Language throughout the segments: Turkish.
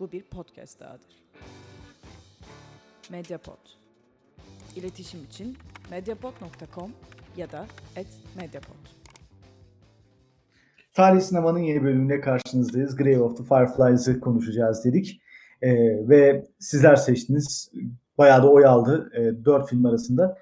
Bu bir podcast dahadır. Mediapod. İletişim için mediapod.com ya da @mediapod. Tarih Sinema'nın yeni bölümüne karşınızdayız. Grave of the Fireflies'ı konuşacağız dedik. Ee, ve sizler seçtiniz. Bayağı da oy aldı e, dört film arasında.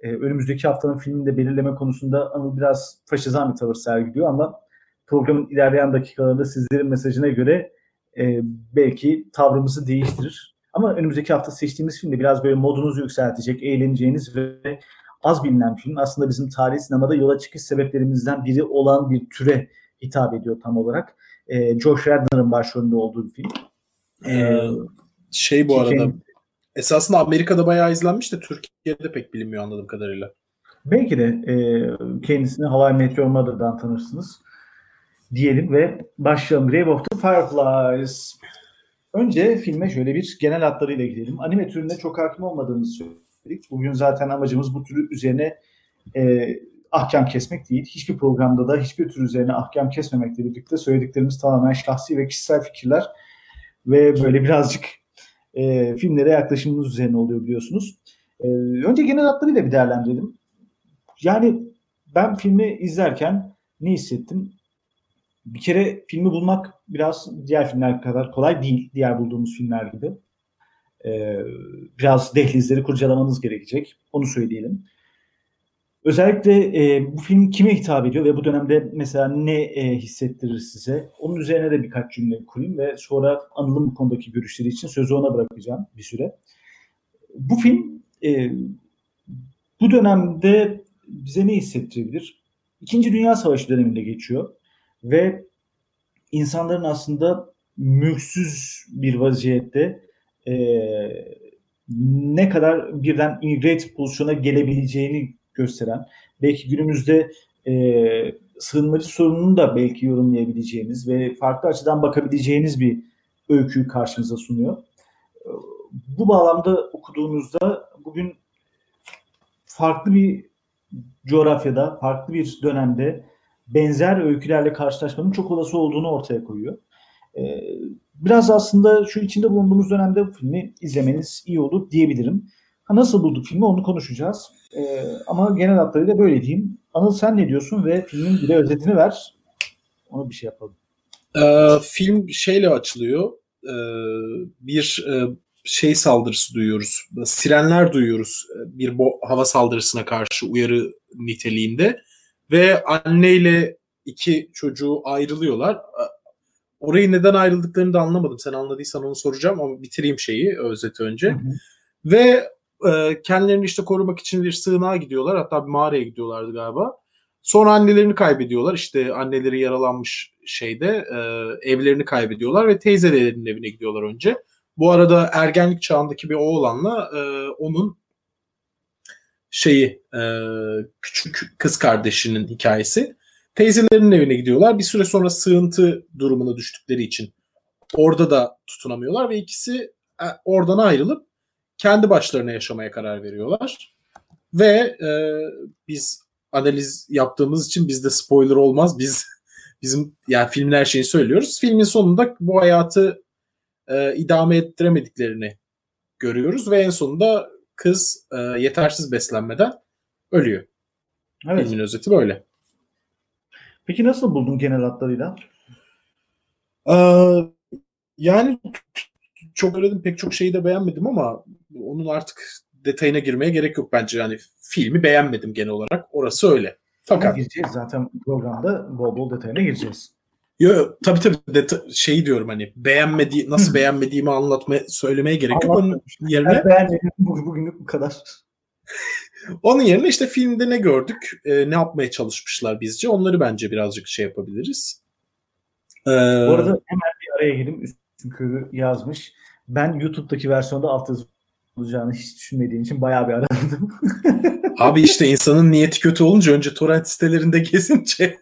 Ee, önümüzdeki haftanın filmini de belirleme konusunda Anıl biraz faşizan bir tavır sergiliyor ama programın ilerleyen dakikalarında sizlerin mesajına göre e, belki tavrımızı değiştirir. Ama önümüzdeki hafta seçtiğimiz film de biraz böyle modunuzu yükseltecek, eğleneceğiniz ve az bilinen film. Aslında bizim tarih sinemada yola çıkış sebeplerimizden biri olan bir türe hitap ediyor tam olarak. E, Josh Radnor'ın başrolünde olduğu bir film. Ee, şey bu arada esasında Amerika'da bayağı izlenmiş de Türkiye'de pek bilinmiyor anladığım kadarıyla. Belki de e, kendisini Hawaii Meteor Mother'dan tanırsınız diyelim ve başlayalım. Grave of Fireflies. Önce filme şöyle bir genel hatlarıyla gidelim. Anime türüne çok hakim olmadığımızı söyledik. Bugün zaten amacımız bu tür üzerine e, ahkam kesmek değil. Hiçbir programda da hiçbir tür üzerine ahkam kesmemekle birlikte söylediklerimiz tamamen şahsi ve kişisel fikirler ve böyle birazcık e, filmlere yaklaşımımız üzerine oluyor biliyorsunuz. E, önce genel hatlarıyla bir değerlendirelim. Yani ben filmi izlerken ne hissettim? Bir kere filmi bulmak biraz diğer filmler kadar kolay değil. Diğer bulduğumuz filmler gibi. Ee, biraz dehlizleri kurcalamanız gerekecek. Onu söyleyelim. Özellikle e, bu film kime hitap ediyor ve bu dönemde mesela ne e, hissettirir size? Onun üzerine de birkaç cümle kurayım ve sonra Anıl'ın konudaki görüşleri için sözü ona bırakacağım bir süre. Bu film e, bu dönemde bize ne hissettirebilir? İkinci Dünya Savaşı döneminde geçiyor ve insanların aslında mülksüz bir vaziyette e, ne kadar birden immigrate pozisyona gelebileceğini gösteren, belki günümüzde e, sığınmacı sorununu da belki yorumlayabileceğiniz ve farklı açıdan bakabileceğiniz bir öyküyü karşımıza sunuyor. Bu bağlamda okuduğunuzda bugün farklı bir coğrafyada, farklı bir dönemde benzer öykülerle karşılaşmanın çok olası olduğunu ortaya koyuyor. Ee, biraz aslında şu içinde bulunduğumuz dönemde bu filmi izlemeniz iyi olur diyebilirim. Ha, nasıl bulduk filmi onu konuşacağız. Ee, ama genel hatlarıyla böyle diyeyim. Anıl sen ne diyorsun ve filmin bir de özetini ver. Onu bir şey yapalım. Ee, film şeyle açılıyor. Ee, bir e, şey saldırısı duyuyoruz. Sirenler duyuyoruz. Bir bo- hava saldırısına karşı uyarı niteliğinde. Ve anneyle iki çocuğu ayrılıyorlar. Orayı neden ayrıldıklarını da anlamadım. Sen anladıysan onu soracağım ama bitireyim şeyi özeti önce. Hı hı. Ve e, kendilerini işte korumak için bir sığınağa gidiyorlar. Hatta bir mağaraya gidiyorlardı galiba. Sonra annelerini kaybediyorlar. İşte anneleri yaralanmış şeyde e, evlerini kaybediyorlar ve teyzelerinin evine gidiyorlar önce. Bu arada ergenlik çağındaki bir oğlanla e, onun şeyi e, küçük kız kardeşinin hikayesi. Teyzelerinin evine gidiyorlar. Bir süre sonra sığıntı durumuna düştükleri için orada da tutunamıyorlar ve ikisi e, oradan ayrılıp kendi başlarına yaşamaya karar veriyorlar. Ve e, biz analiz yaptığımız için bizde spoiler olmaz. Biz bizim yani filmin her şeyini söylüyoruz. Filmin sonunda bu hayatı e, idame ettiremediklerini görüyoruz ve en sonunda kız e, yetersiz beslenmeden ölüyor. Evet. Filmin özeti böyle. Peki nasıl buldun genel hatlarıyla? Ee, yani çok öyle pek çok şeyi de beğenmedim ama onun artık detayına girmeye gerek yok bence. Yani filmi beğenmedim genel olarak. Orası öyle. Fakat ama gireceğiz zaten programda bol bol detayına gireceğiz. Yo tabii tabii deta- şey diyorum hani beğenmedi nasıl beğenmediğimi anlatmaya söylemeye gerek yok. Onun yerine beğenmedim bugünlük bu kadar. Onun yerine işte filmde ne gördük, e, ne yapmaya çalışmışlar bizce onları bence birazcık şey yapabiliriz. Ee, Bu arada hemen bir araya gireyim. Üstün yazmış. Ben YouTube'daki versiyonda alt yazı olacağını hiç düşünmediğim için bayağı bir aradım. Abi işte insanın niyeti kötü olunca önce torrent sitelerinde gezince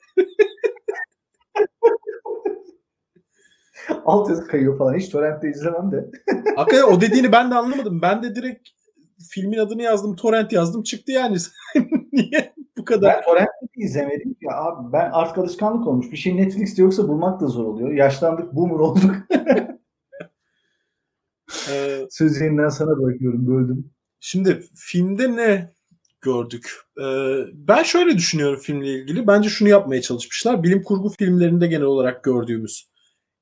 alt yazı kayıyor falan. Hiç torrentte izlemem de. Hakikaten o dediğini ben de anlamadım. Ben de direkt filmin adını yazdım, torrent yazdım çıktı yani. Niye bu kadar? Ben torrent'te izlemedim ya abi. Ben artık alışkanlık olmuş. Bir şey Netflix'te yoksa bulmak da zor oluyor. Yaşlandık, boomer olduk. Söz yeniden sana bırakıyorum. Böldüm. Şimdi filmde ne gördük? Ee, ben şöyle düşünüyorum filmle ilgili. Bence şunu yapmaya çalışmışlar. Bilim kurgu filmlerinde genel olarak gördüğümüz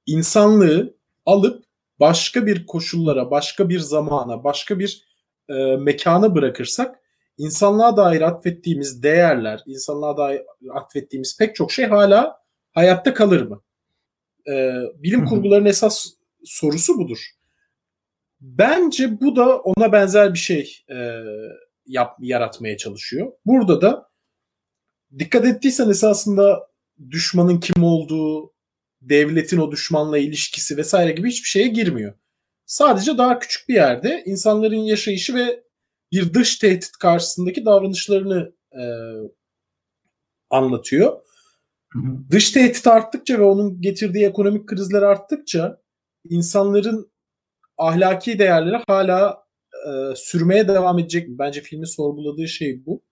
insanlığı alıp başka bir koşullara, başka bir zamana, başka bir e, mekana bırakırsak insanlığa dair atfettiğimiz değerler, insanlığa dair atfettiğimiz pek çok şey hala hayatta kalır mı? Ee, bilim Hı hı. kurguların esas sorusu budur. Bence bu da ona benzer bir şey e, yap, yaratmaya çalışıyor. Burada da dikkat ettiysen esasında düşmanın kim olduğu, devletin o düşmanla ilişkisi vesaire gibi hiçbir şeye girmiyor. Sadece daha küçük bir yerde insanların yaşayışı ve bir dış tehdit karşısındaki davranışlarını e, anlatıyor. Hı hı. Dış tehdit arttıkça ve onun getirdiği ekonomik krizler arttıkça insanların ahlaki değerleri hala e, sürmeye devam edecek mi? Bence filmin sorguladığı şey bu.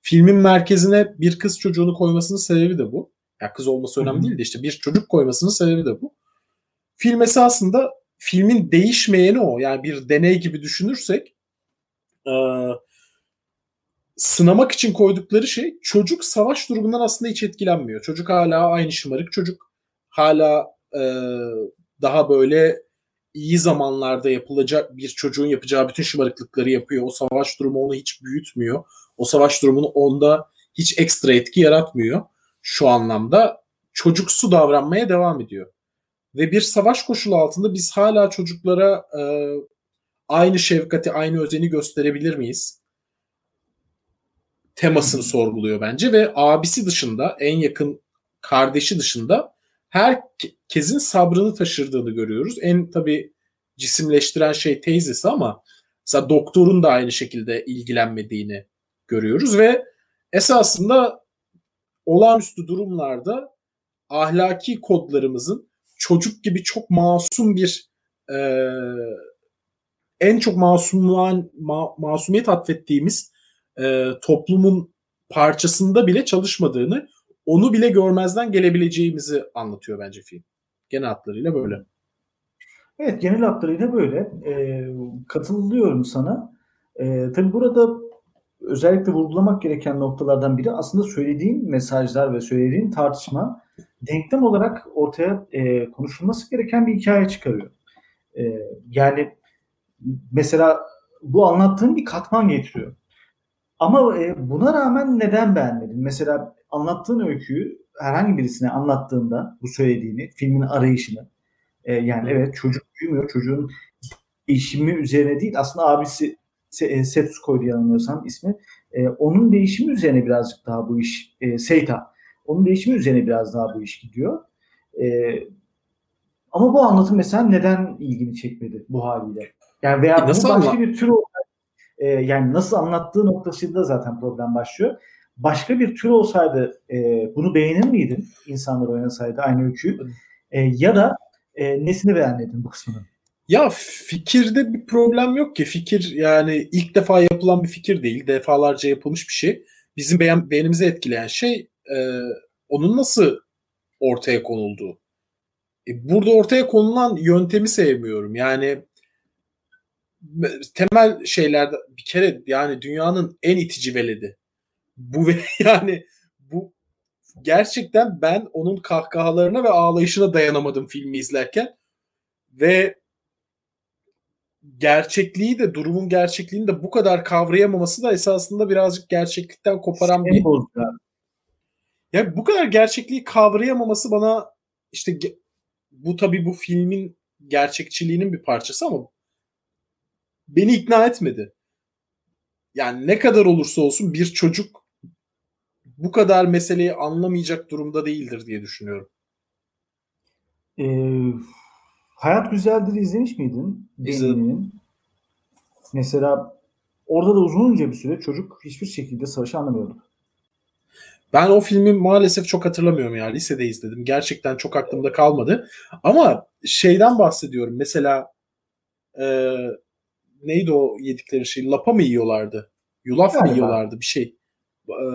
Filmin merkezine bir kız çocuğunu koymasının sebebi de bu. Ya kız olması önemli değil de işte bir çocuk koymasının sebebi de bu. Film esasında filmin değişmeyeni o. Yani bir deney gibi düşünürsek e, sınamak için koydukları şey çocuk savaş durumundan aslında hiç etkilenmiyor. Çocuk hala aynı şımarık çocuk. Hala e, daha böyle iyi zamanlarda yapılacak bir çocuğun yapacağı bütün şımarıklıkları yapıyor. O savaş durumu onu hiç büyütmüyor. O savaş durumunu onda hiç ekstra etki yaratmıyor. Şu anlamda çocuksu davranmaya devam ediyor. Ve bir savaş koşulu altında biz hala çocuklara e, aynı şefkati, aynı özeni gösterebilir miyiz? Temasını sorguluyor bence ve abisi dışında, en yakın kardeşi dışında herkesin sabrını taşırdığını görüyoruz. En tabii cisimleştiren şey teyzesi ama mesela doktorun da aynı şekilde ilgilenmediğini görüyoruz ve esasında olağanüstü durumlarda ahlaki kodlarımızın çocuk gibi çok masum bir e, en çok masumluğan, ma, masumiyet atfettiğimiz e, toplumun parçasında bile çalışmadığını onu bile görmezden gelebileceğimizi anlatıyor bence film. Genel hatlarıyla böyle. Evet genel hatlarıyla böyle. E, katılıyorum sana. E, tabii burada özellikle vurgulamak gereken noktalardan biri aslında söylediğin mesajlar ve söylediğin tartışma denklem olarak ortaya e, konuşulması gereken bir hikaye çıkarıyor. E, yani mesela bu anlattığın bir katman getiriyor. Ama e, buna rağmen neden beğenmedin? Mesela anlattığın öyküyü herhangi birisine anlattığında bu söylediğini, filmin arayışını e, yani evet çocuk büyümüyor. Çocuğun değişimi üzerine değil aslında abisi Setsuko'ydu yanılmıyorsam ismi. E, onun değişimi üzerine birazcık daha bu iş e, Seita. Onun değişimi üzerine biraz daha bu iş gidiyor. E, ama bu anlatım mesela neden ilgini çekmedi bu haliyle? Yani veya E, nasıl başka anla- bir tür e, yani nasıl anlattığı noktasında zaten problem başlıyor. Başka bir tür olsaydı e, bunu beğenir miydin insanlar oynasaydı aynı öyküyü? E, ya da e, nesini beğenmedin bu kısmını? Ya fikirde bir problem yok ki. Fikir yani ilk defa yapılan bir fikir değil. Defalarca yapılmış bir şey. Bizim beğen, beğenimizi etkileyen şey e, onun nasıl ortaya konulduğu. E, burada ortaya konulan yöntemi sevmiyorum. Yani temel şeylerde bir kere yani dünyanın en itici veledi. Bu yani bu gerçekten ben onun kahkahalarına ve ağlayışına dayanamadım filmi izlerken ve gerçekliği de durumun gerçekliğini de bu kadar kavrayamaması da esasında birazcık gerçeklikten koparan bir En bozucu abi. ya bu kadar gerçekliği kavrayamaması bana işte bu tabii bu filmin gerçekçiliğinin bir parçası ama beni ikna etmedi. Yani ne kadar olursa olsun bir çocuk bu kadar meseleyi anlamayacak durumda değildir diye düşünüyorum. E, Hayat Güzeldir izlemiş miydin? İzledim. Mesela orada da uzunca bir süre çocuk hiçbir şekilde savaşı anlamıyordu. Ben o filmi maalesef çok hatırlamıyorum ya. Lisede izledim. Gerçekten çok aklımda kalmadı. Ama şeyden bahsediyorum. Mesela e, neydi o yedikleri şey? Lapa mı yiyorlardı? Yulaf mı Galiba. yiyorlardı? Bir şey. E,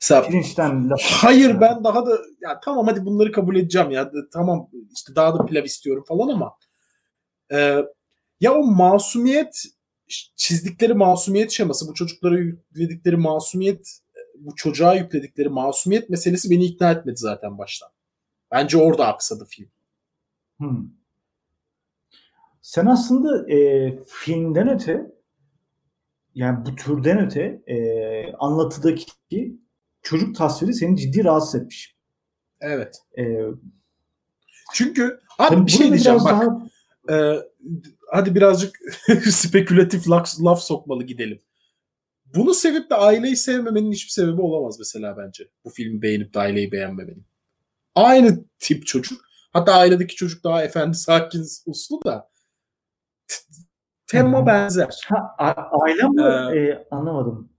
mesela Pirinçten laf. hayır ben daha da ya tamam hadi bunları kabul edeceğim ya. Tamam işte daha da pilav istiyorum falan ama e, ya o masumiyet çizdikleri masumiyet şeması bu çocuklara yükledikleri masumiyet bu çocuğa yükledikleri masumiyet meselesi beni ikna etmedi zaten baştan. Bence orada aksadı film. Hmm. Sen aslında e, filmden öte yani bu türden öte e, anlatıdaki çocuk tasviri seni ciddi rahatsız etmiş. Evet. E, Çünkü abi bir şey diyeceğim bak. daha- e, hadi birazcık spekülatif laf, laf sokmalı gidelim. Bunu sevip de aileyi sevmemenin hiçbir sebebi olamaz mesela bence. Bu filmi beğenip de aileyi beğenmemenin. Aynı tip çocuk. Hatta ailedeki çocuk daha efendi, sakin, uslu da tema benzer. Ha, aile mi? Ee, E, anlamadım.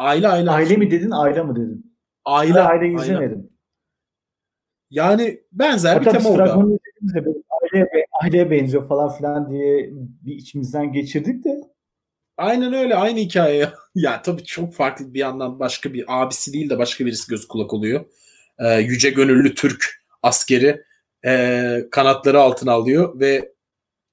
Aile aile Aile mi dedin, aile mi dedin? aile Ben aile aile. izlemedim. Yani benzer bir Hatta biz tema orada. aileye, aileye benziyor falan filan diye bir içimizden geçirdik de Aynen öyle aynı hikaye. ya. ya tabii çok farklı bir yandan başka bir abisi değil de başka birisi göz kulak oluyor. Ee, yüce gönüllü Türk askeri ee, kanatları altına alıyor ve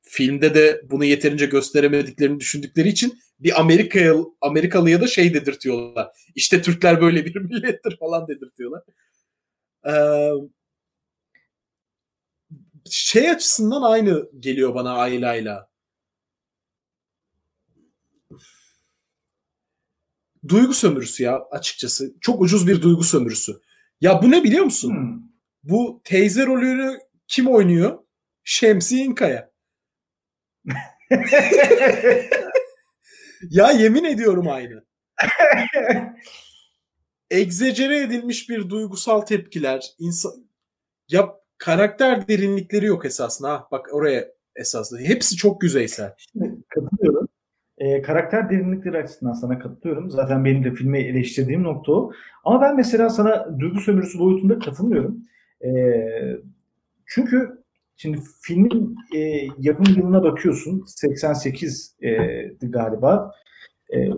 filmde de bunu yeterince gösteremediklerini düşündükleri için bir Amerika'ya Amerikalıya da şey dedirtiyorlar. İşte Türkler böyle bir millettir falan dedirtiyorlar. Ee, şey açısından aynı geliyor bana Ayla'yla. duygu sömürüsü ya açıkçası. Çok ucuz bir duygu sömürüsü. Ya bu ne biliyor musun? hmm, Bu teyze rolünü kim oynuyor? Şemsi İnkaya. Ya yemin ediyorum aynı. Egzecere edilmiş bir duygusal tepkiler. insan ya karakter derinlikleri yok esasında. Ha, bak oraya esasında. Hepsi çok yüzeysel. katılıyorum. E, karakter derinlikleri açısından sana katılıyorum. Zaten benim de filmi eleştirdiğim nokta o. Ama ben mesela sana duygu sömürüsü boyutunda katılmıyorum. E, çünkü şimdi filmin e, yapım yılına bakıyorsun. 88 e, galiba. E,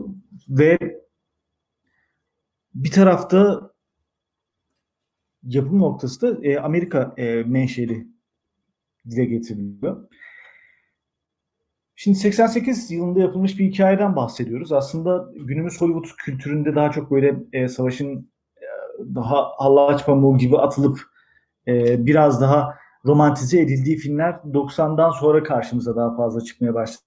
ve bir tarafta yapım noktası da e, Amerika e, menşeli dile getiriliyor. Şimdi 88 yılında yapılmış bir hikayeden bahsediyoruz. Aslında günümüz Hollywood kültüründe daha çok böyle e, savaşın e, daha hallaç pamuğu gibi atılıp e, biraz daha romantize edildiği filmler 90'dan sonra karşımıza daha fazla çıkmaya başladı.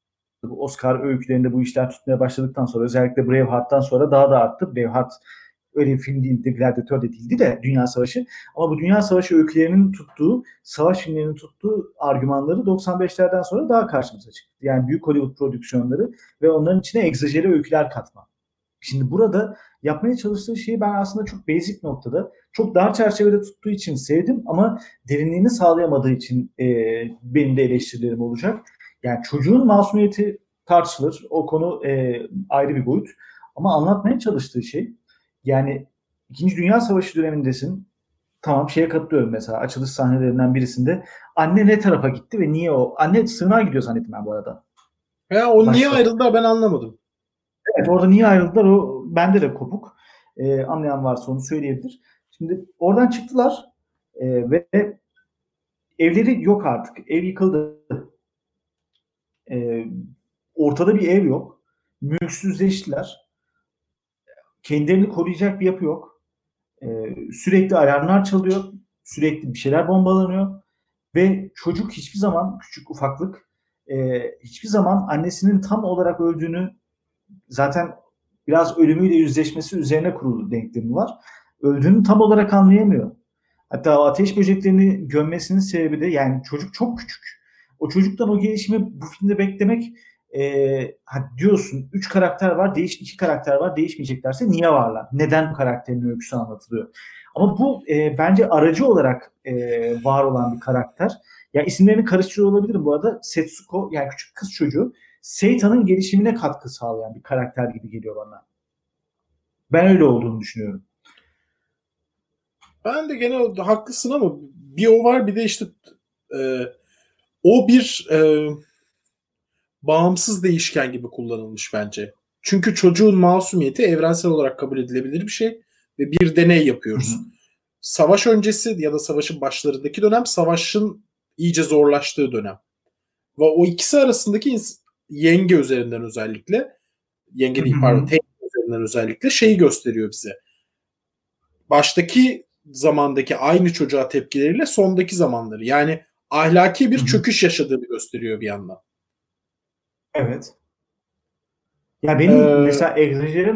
Oscar öykülerinde bu işler tutmaya başladıktan sonra özellikle Braveheart'tan sonra daha da arttı. Braveheart öyle bir film değildi, Gladiator de değildi de Dünya Savaşı. Ama bu Dünya Savaşı öykülerinin tuttuğu, savaş filmlerinin tuttuğu argümanları 95'lerden sonra daha karşımıza çıktı. Yani büyük Hollywood prodüksiyonları ve onların içine egzajere öyküler katma. Şimdi burada yapmaya çalıştığı şeyi ben aslında çok basic noktada, çok dar çerçevede tuttuğu için sevdim ama derinliğini sağlayamadığı için e, benim de eleştirilerim olacak. Yani çocuğun masumiyeti tartışılır. O konu e, ayrı bir boyut. Ama anlatmaya çalıştığı şey yani İkinci Dünya Savaşı dönemindesin. Tamam şeye katılıyorum mesela açılış sahnelerinden birisinde. Anne ne tarafa gitti ve niye o? Anne sığınağa gidiyor zannettim ben bu arada. Ya o niye Başka. ayrıldılar ben anlamadım. Evet orada niye ayrıldılar o bende de kopuk. Ee, anlayan varsa onu söyleyebilir. Şimdi oradan çıktılar e, ve evleri yok artık. Ev yıkıldı. Ee, ortada bir ev yok. Mülksüzleştiler. Kendilerini koruyacak bir yapı yok. Ee, sürekli alarmlar çalıyor. Sürekli bir şeyler bombalanıyor. Ve çocuk hiçbir zaman küçük ufaklık e, hiçbir zaman annesinin tam olarak öldüğünü zaten biraz ölümüyle yüzleşmesi üzerine kurulu denklemi var. Öldüğünü tam olarak anlayamıyor. Hatta ateş böceklerini gömmesinin sebebi de yani çocuk çok küçük. O çocuktan o gelişimi bu filmde beklemek e, diyorsun üç karakter var, değiş iki karakter var, değişmeyeceklerse niye varlar? Neden bu karakterin öyküsü anlatılıyor? Ama bu e, bence aracı olarak e, var olan bir karakter. Ya isimlerini karıştırıyor olabilirim bu arada. Setsuko yani küçük kız çocuğu Seitan'ın gelişimine katkı sağlayan bir karakter gibi geliyor bana. Ben öyle olduğunu düşünüyorum. Ben de gene o- haklısın ama bir o var bir de işte e, o bir e, bağımsız değişken gibi kullanılmış bence. Çünkü çocuğun masumiyeti evrensel olarak kabul edilebilir bir şey ve bir deney yapıyoruz. Hı hı. Savaş öncesi ya da savaşın başlarındaki dönem savaşın iyice zorlaştığı dönem. Ve o ikisi arasındaki yenge üzerinden özellikle yenge değil pardon teyze üzerinden özellikle şeyi gösteriyor bize. Baştaki zamandaki aynı çocuğa tepkileriyle sondaki zamanları. Yani ahlaki bir çöküş yaşadığını gösteriyor bir yandan. Evet. Ya benim Ee, mesela egzajere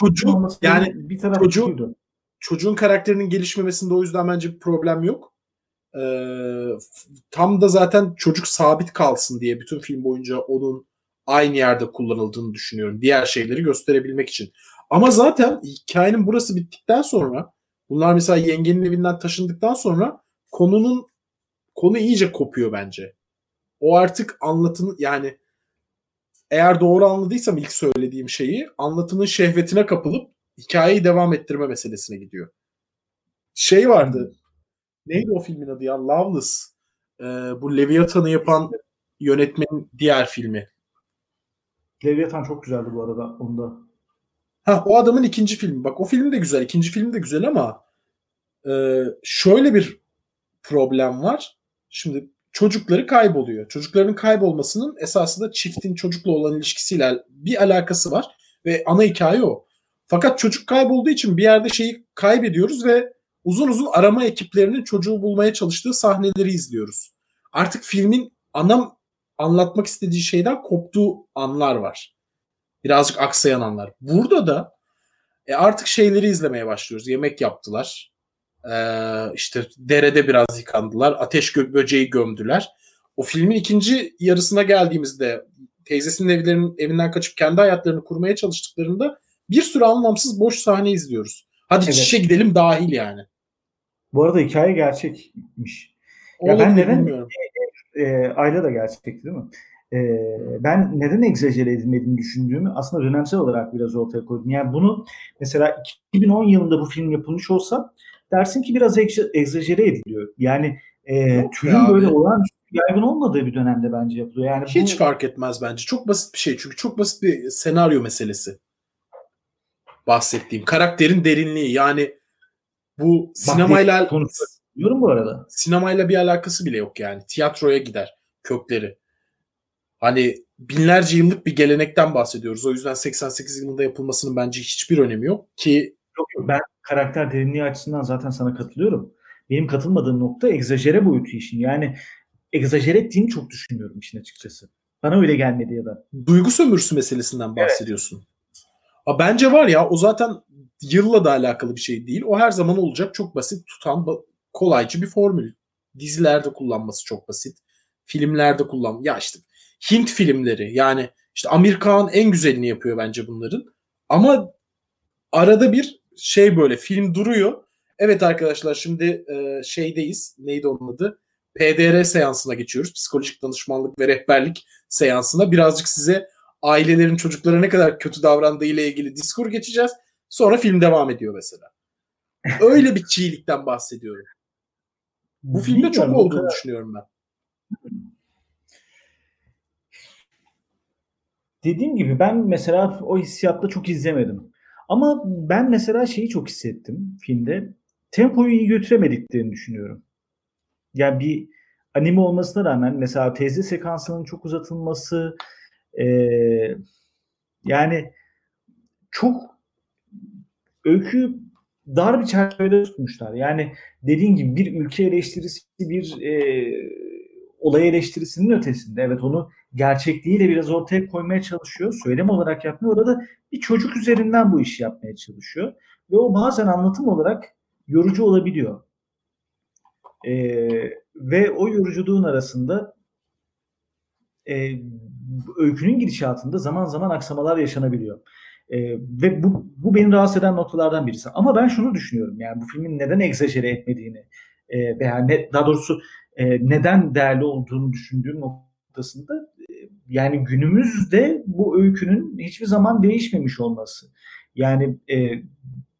çocuk olması yani bir tarafı çocuğu- şuydu. çocuğun karakterinin gelişmemesinde o yüzden bence bir problem yok. Ee, tam da zaten çocuk sabit kalsın diye bütün film boyunca onun aynı yerde kullanıldığını düşünüyorum. Diğer şeyleri gösterebilmek için. Ama zaten hikayenin burası bittikten sonra bunlar mesela yengenin evinden taşındıktan sonra konunun konu iyice kopuyor bence. O artık anlatın yani eğer doğru anladıysam ilk söylediğim şeyi anlatının şehvetine kapılıp hikayeyi devam ettirme meselesine gidiyor. Şey vardı. Neydi o filmin adı ya? Loveless. Ee, bu Leviathan'ı yapan yönetmenin diğer filmi. Leviathan çok güzeldi bu arada onda. Ha o adamın ikinci filmi. Bak o film de güzel. ikinci film de güzel ama e, şöyle bir problem var. Şimdi çocukları kayboluyor. Çocukların kaybolmasının esasında çiftin çocukla olan ilişkisiyle bir alakası var ve ana hikaye o. Fakat çocuk kaybolduğu için bir yerde şeyi kaybediyoruz ve uzun uzun arama ekiplerinin çocuğu bulmaya çalıştığı sahneleri izliyoruz. Artık filmin ana anlatmak istediği şeyden koptuğu anlar var. Birazcık aksayan anlar. Burada da e, artık şeyleri izlemeye başlıyoruz. Yemek yaptılar. Ee, işte derede biraz yıkandılar. Ateş gö- böceği gömdüler. O filmin ikinci yarısına geldiğimizde teyzesinin evlerinin evinden kaçıp kendi hayatlarını kurmaya çalıştıklarında bir sürü anlamsız boş sahne izliyoruz. Hadi Evet. çişe gidelim dahil yani. Bu arada hikaye gerçekmiş. Ya ben neden- bilmiyorum. E, Ayla da gerçekti değil mi? E, ben neden egzajere edilmediğini düşündüğümü aslında dönemsel olarak biraz ortaya koydum. Yani bunu mesela 2010 yılında bu film yapılmış olsa dersin ki biraz egz- egzajere ediliyor. Yani e, Yok türün ya böyle abi. olağanüstü yaygın olmadığı bir dönemde bence yapılıyor. Yani Hiç bu, fark etmez bence. Çok basit bir şey. Çünkü çok basit bir senaryo meselesi. Bahsettiğim. Karakterin derinliği. Yani bu sinemayla konusu. Diyorum bu arada. sinemayla bir alakası bile yok yani. Tiyatroya gider kökleri. Hani binlerce yıllık bir gelenekten bahsediyoruz. O yüzden 88 yılında yapılmasının bence hiçbir önemi yok ki Yok, yok, ben karakter derinliği açısından zaten sana katılıyorum. Benim katılmadığım nokta egzajere boyutu işin. Yani egzajere ettiğini çok düşünüyorum işin açıkçası. Bana öyle gelmedi ya da. duygu sömürüsü meselesinden bahsediyorsun. Ha, bence var ya o zaten yılla da alakalı bir şey değil. O her zaman olacak çok basit tutan kolaycı bir formül. Dizilerde kullanması çok basit. Filmlerde kullan. Ya işte Hint filmleri yani işte Amerikan en güzelini yapıyor bence bunların. Ama arada bir şey böyle film duruyor. Evet arkadaşlar şimdi e, şeydeyiz. Neydi onun adı? PDR seansına geçiyoruz. Psikolojik danışmanlık ve rehberlik seansına. Birazcık size ailelerin çocuklara ne kadar kötü davrandığı ile ilgili diskur geçeceğiz. Sonra film devam ediyor mesela. Öyle bir çiğlikten bahsediyorum. Bu filmde çok Bilmiyorum, olduğunu kadar- düşünüyorum ben. Dediğim gibi ben mesela o hissiyatta çok izlemedim. Ama ben mesela şeyi çok hissettim filmde. Tempoyu iyi götüremediklerini düşünüyorum. Yani bir anime olmasına rağmen mesela teyze sekansının çok uzatılması eee, yani çok öykü dar bir çerçevede tutmuşlar. Yani dediğin gibi bir ülke eleştirisi, bir eee olay eleştirisinin ötesinde. Evet onu gerçekliğiyle biraz ortaya koymaya çalışıyor. Söylem olarak yapmıyor. Orada bir çocuk üzerinden bu işi yapmaya çalışıyor. Ve o bazen anlatım olarak yorucu olabiliyor. Ee, ve o yoruculuğun arasında e, öykünün gidişatında zaman zaman aksamalar yaşanabiliyor. Ee, ve bu, bu beni rahatsız eden noktalardan birisi. Ama ben şunu düşünüyorum. Yani bu filmin neden egzajere etmediğini e, veya ne, daha doğrusu e, neden değerli olduğunu düşündüğüm noktasında e, yani günümüzde bu öykünün hiçbir zaman değişmemiş olması. Yani e,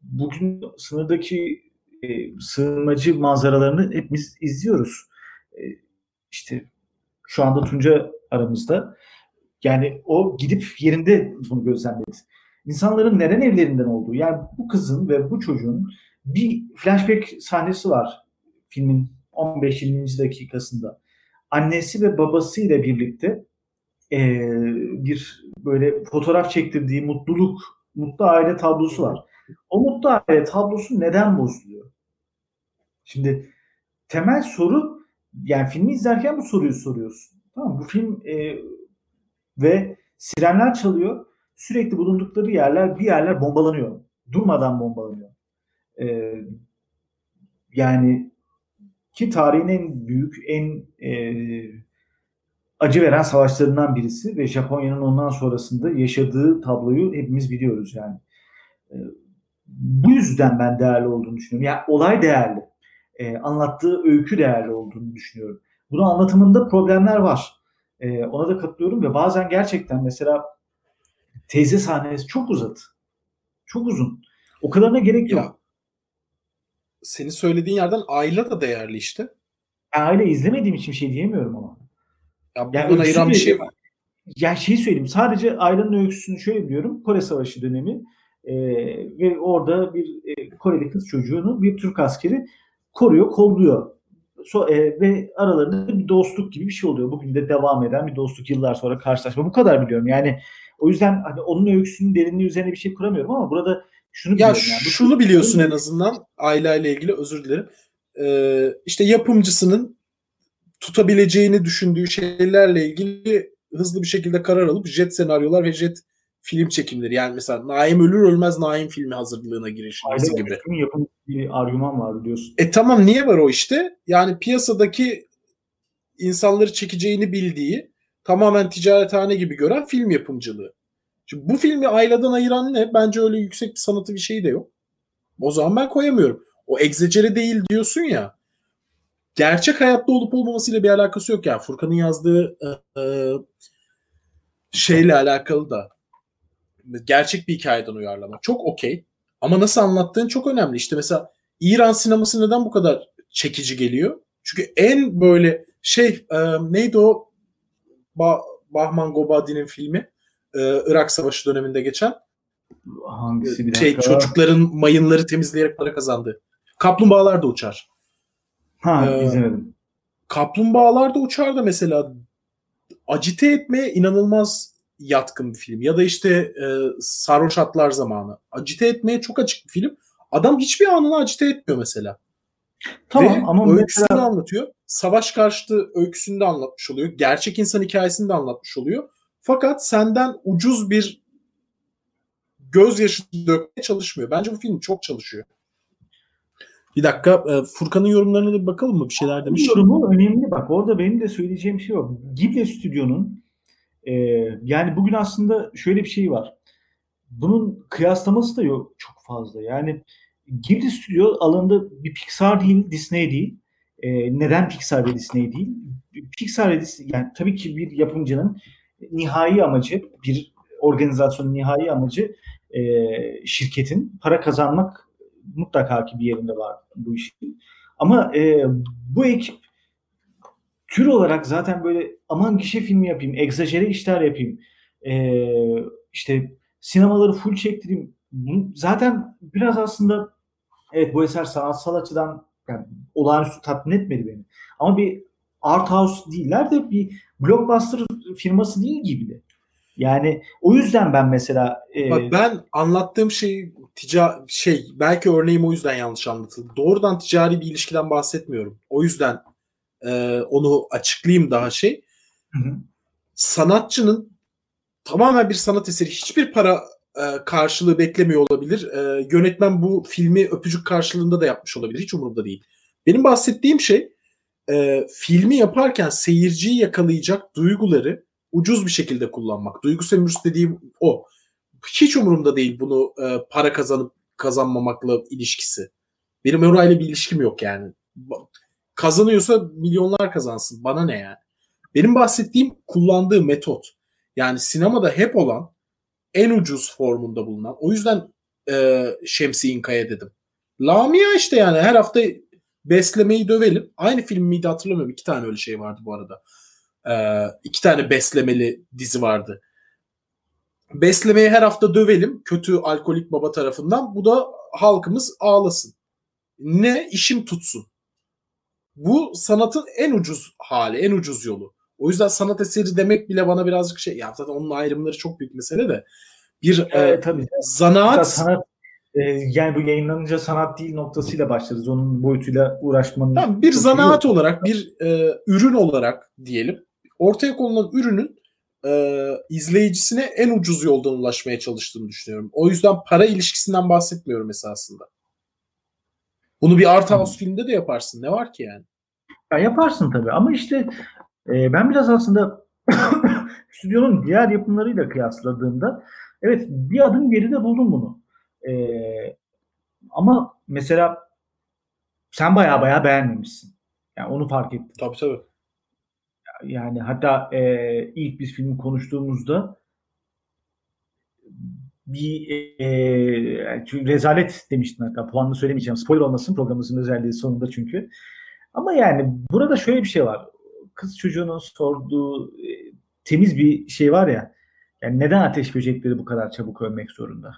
bugün sınırdaki e, sığınmacı manzaralarını hepimiz izliyoruz. E, işte şu anda Tunca aramızda. Yani o gidip yerinde bunu gözlemledi. İnsanların neden evlerinden olduğu. Yani bu kızın ve bu çocuğun bir flashback sahnesi var filmin 15-20. dakikasında. annesi ve babasıyla birlikte e, bir böyle fotoğraf çektirdiği mutluluk, mutlu aile tablosu var. O mutlu aile tablosu neden bozuluyor? Şimdi temel soru yani filmi izlerken bu soruyu soruyorsun. Tamam bu film e, ve sirenler çalıyor. Sürekli bulundukları yerler bir yerler bombalanıyor. Durmadan bombalanıyor. E, yani ki tarihin en büyük, en e, acı veren savaşlarından birisi ve Japonya'nın ondan sonrasında yaşadığı tabloyu hepimiz biliyoruz yani. E, bu yüzden ben değerli olduğunu düşünüyorum. Yani olay değerli. E, anlattığı öykü değerli olduğunu düşünüyorum. Bunun anlatımında problemler var. E, ona da katılıyorum ve bazen gerçekten mesela teyze sahnesi çok uzadı. Çok uzun. O kadarına gerek yok. Ya, senin söylediğin yerden Ayla da değerli işte. Ben aile izlemediğim için bir şey diyemiyorum ama. Ya Yani bundan ayıran bir şey var. Ya şey söyleyeyim. Sadece Ayla'nın öyküsünü şöyle biliyorum. Kore Savaşı dönemi e, ve orada bir e, Koreli kız çocuğunu bir Türk askeri koruyor, kolluyor. So, e, ve aralarında bir dostluk gibi bir şey oluyor. Bugün de devam eden bir dostluk yıllar sonra karşılaşma. Bu kadar biliyorum. Yani o yüzden hani onun öyküsünün derinliği üzerine bir şey kuramıyorum ama burada şunu Ya biliyorum. Yani. Şunu biliyorsun en azından Ayla ile ilgili özür dilerim. Ee, işte yapımcısının tutabileceğini düşündüğü şeylerle ilgili hızlı bir şekilde karar alıp jet senaryolar ve jet film çekimleri. Yani mesela Naim ölür ölmez Naim filmi hazırlığına girişmesi gibi. öyküsünün yapım bir argüman var biliyorsun. E tamam niye var o işte? Yani piyasadaki insanları çekeceğini bildiği tamamen ticarethane gibi gören film yapımcılığı. Şimdi bu filmi Ayla'dan ayıran ne? Bence öyle yüksek bir sanatı bir şey de yok. O zaman ben koyamıyorum. O egzecere değil diyorsun ya. Gerçek hayatta olup olmamasıyla bir alakası yok yani. Furkan'ın yazdığı e, e, şeyle alakalı da gerçek bir hikayeden uyarlama. Çok okey. Ama nasıl anlattığın çok önemli. İşte mesela İran sineması neden bu kadar çekici geliyor? Çünkü en böyle şey e, neydi o ba- Bahman Gobadi'nin filmi e, Irak Savaşı döneminde geçen Hangisi bir şey dakika. çocukların mayınları temizleyerek para kazandı. Kaplumbağalar da uçar. Ha Ee, izlemedim. Kaplumbağalar da uçar da mesela acite etmeye inanılmaz yatkın bir film. Ya da işte e, Sarhoş Atlar Zamanı. Acite etmeye çok açık bir film. Adam hiçbir anını acite etmiyor mesela. Tamam Ve ama öyküsünü mesela anlatıyor. Savaş karşıtı öyküsünü de anlatmış oluyor. Gerçek insan hikayesini de anlatmış oluyor. Fakat senden ucuz bir gözyaşı dökmeye çalışmıyor. Bence bu film çok çalışıyor. Bir dakika e, Furkan'ın yorumlarına da bir bakalım mı? Bir şeyler demiş. yorumu önemli. Bak orada benim de söyleyeceğim şey var. Ghibli Stüdyo'nun e, yani bugün aslında şöyle bir şey var. Bunun kıyaslaması da yok çok fazla. Yani Ghibli Stüdyo alanında bir Pixar değil, Disney değil. E, neden Pixar ve Disney değil? Pixar ve Disney yani tabii ki bir yapımcının nihai amacı, bir organizasyonun nihai amacı e, şirketin para kazanmak mutlaka ki bir yerinde var bu işin. Ama e, bu ekip tür olarak zaten böyle aman gişe filmi yapayım, egzajere işler yapayım, e, işte sinemaları full çektireyim. Zaten biraz aslında evet bu eser sanatsal açıdan yani olağanüstü tatmin etmedi beni. Ama bir art house değiller de bir blockbuster firması değil gibi de. Yani o yüzden ben mesela e, Bak ben anlattığım şey tica şey belki örneğim o yüzden yanlış anlatıldı. Doğrudan ticari bir ilişkiden bahsetmiyorum. O yüzden e, onu açıklayayım daha şey. Hı hı. Sanatçının tamamen bir sanat eseri hiçbir para e, karşılığı beklemiyor olabilir. E, yönetmen bu filmi öpücük karşılığında da yapmış olabilir. Hiç umurumda değil. Benim bahsettiğim şey e, filmi yaparken seyirciyi yakalayacak duyguları ucuz bir şekilde kullanmak. Duygu sömürüsü dediğim o. Hiç umurumda değil bunu para kazanıp kazanmamakla ilişkisi. Benim orayla bir ilişkim yok yani. Kazanıyorsa milyonlar kazansın. Bana ne yani? Benim bahsettiğim kullandığı metot. Yani sinemada hep olan en ucuz formunda bulunan. O yüzden e, Şemsi İnkaya dedim. Lamia işte yani her hafta beslemeyi dövelim. Aynı film miydi hatırlamıyorum. İki tane öyle şey vardı bu arada. Ee, iki tane beslemeli dizi vardı. Beslemeyi her hafta dövelim kötü alkolik baba tarafından. Bu da halkımız ağlasın. Ne işim tutsun. Bu sanatın en ucuz hali, en ucuz yolu. O yüzden sanat eseri demek bile bana birazcık şey, ya zaten onun ayrımları çok büyük mesele de bir e, tabii. zanaat Sanat e, yani bu yayınlanınca sanat değil noktasıyla başlarız. Onun boyutuyla uğraşmanın Tamam, bir zanaat yok. olarak, bir e, ürün olarak diyelim, ortaya konulan ürünün e, izleyicisine en ucuz yoldan ulaşmaya çalıştığını düşünüyorum. O yüzden para ilişkisinden bahsetmiyorum esasında. Bunu bir art house filmde de yaparsın. Ne var ki yani? Ya yaparsın tabii ama işte e, ben biraz aslında stüdyonun diğer yapımlarıyla kıyasladığımda evet bir adım geride buldum bunu. E, ama mesela sen baya baya beğenmemişsin. Yani onu fark ettim. Tabii tabii. Yani hatta e, ilk biz filmi konuştuğumuzda bir e, çünkü rezalet demiştin hatta puanını söylemeyeceğim. Spoiler olmasın programımızın özelliği sonunda çünkü. Ama yani burada şöyle bir şey var. Kız çocuğunun sorduğu e, temiz bir şey var ya. Yani neden ateş böcekleri bu kadar çabuk ölmek zorunda?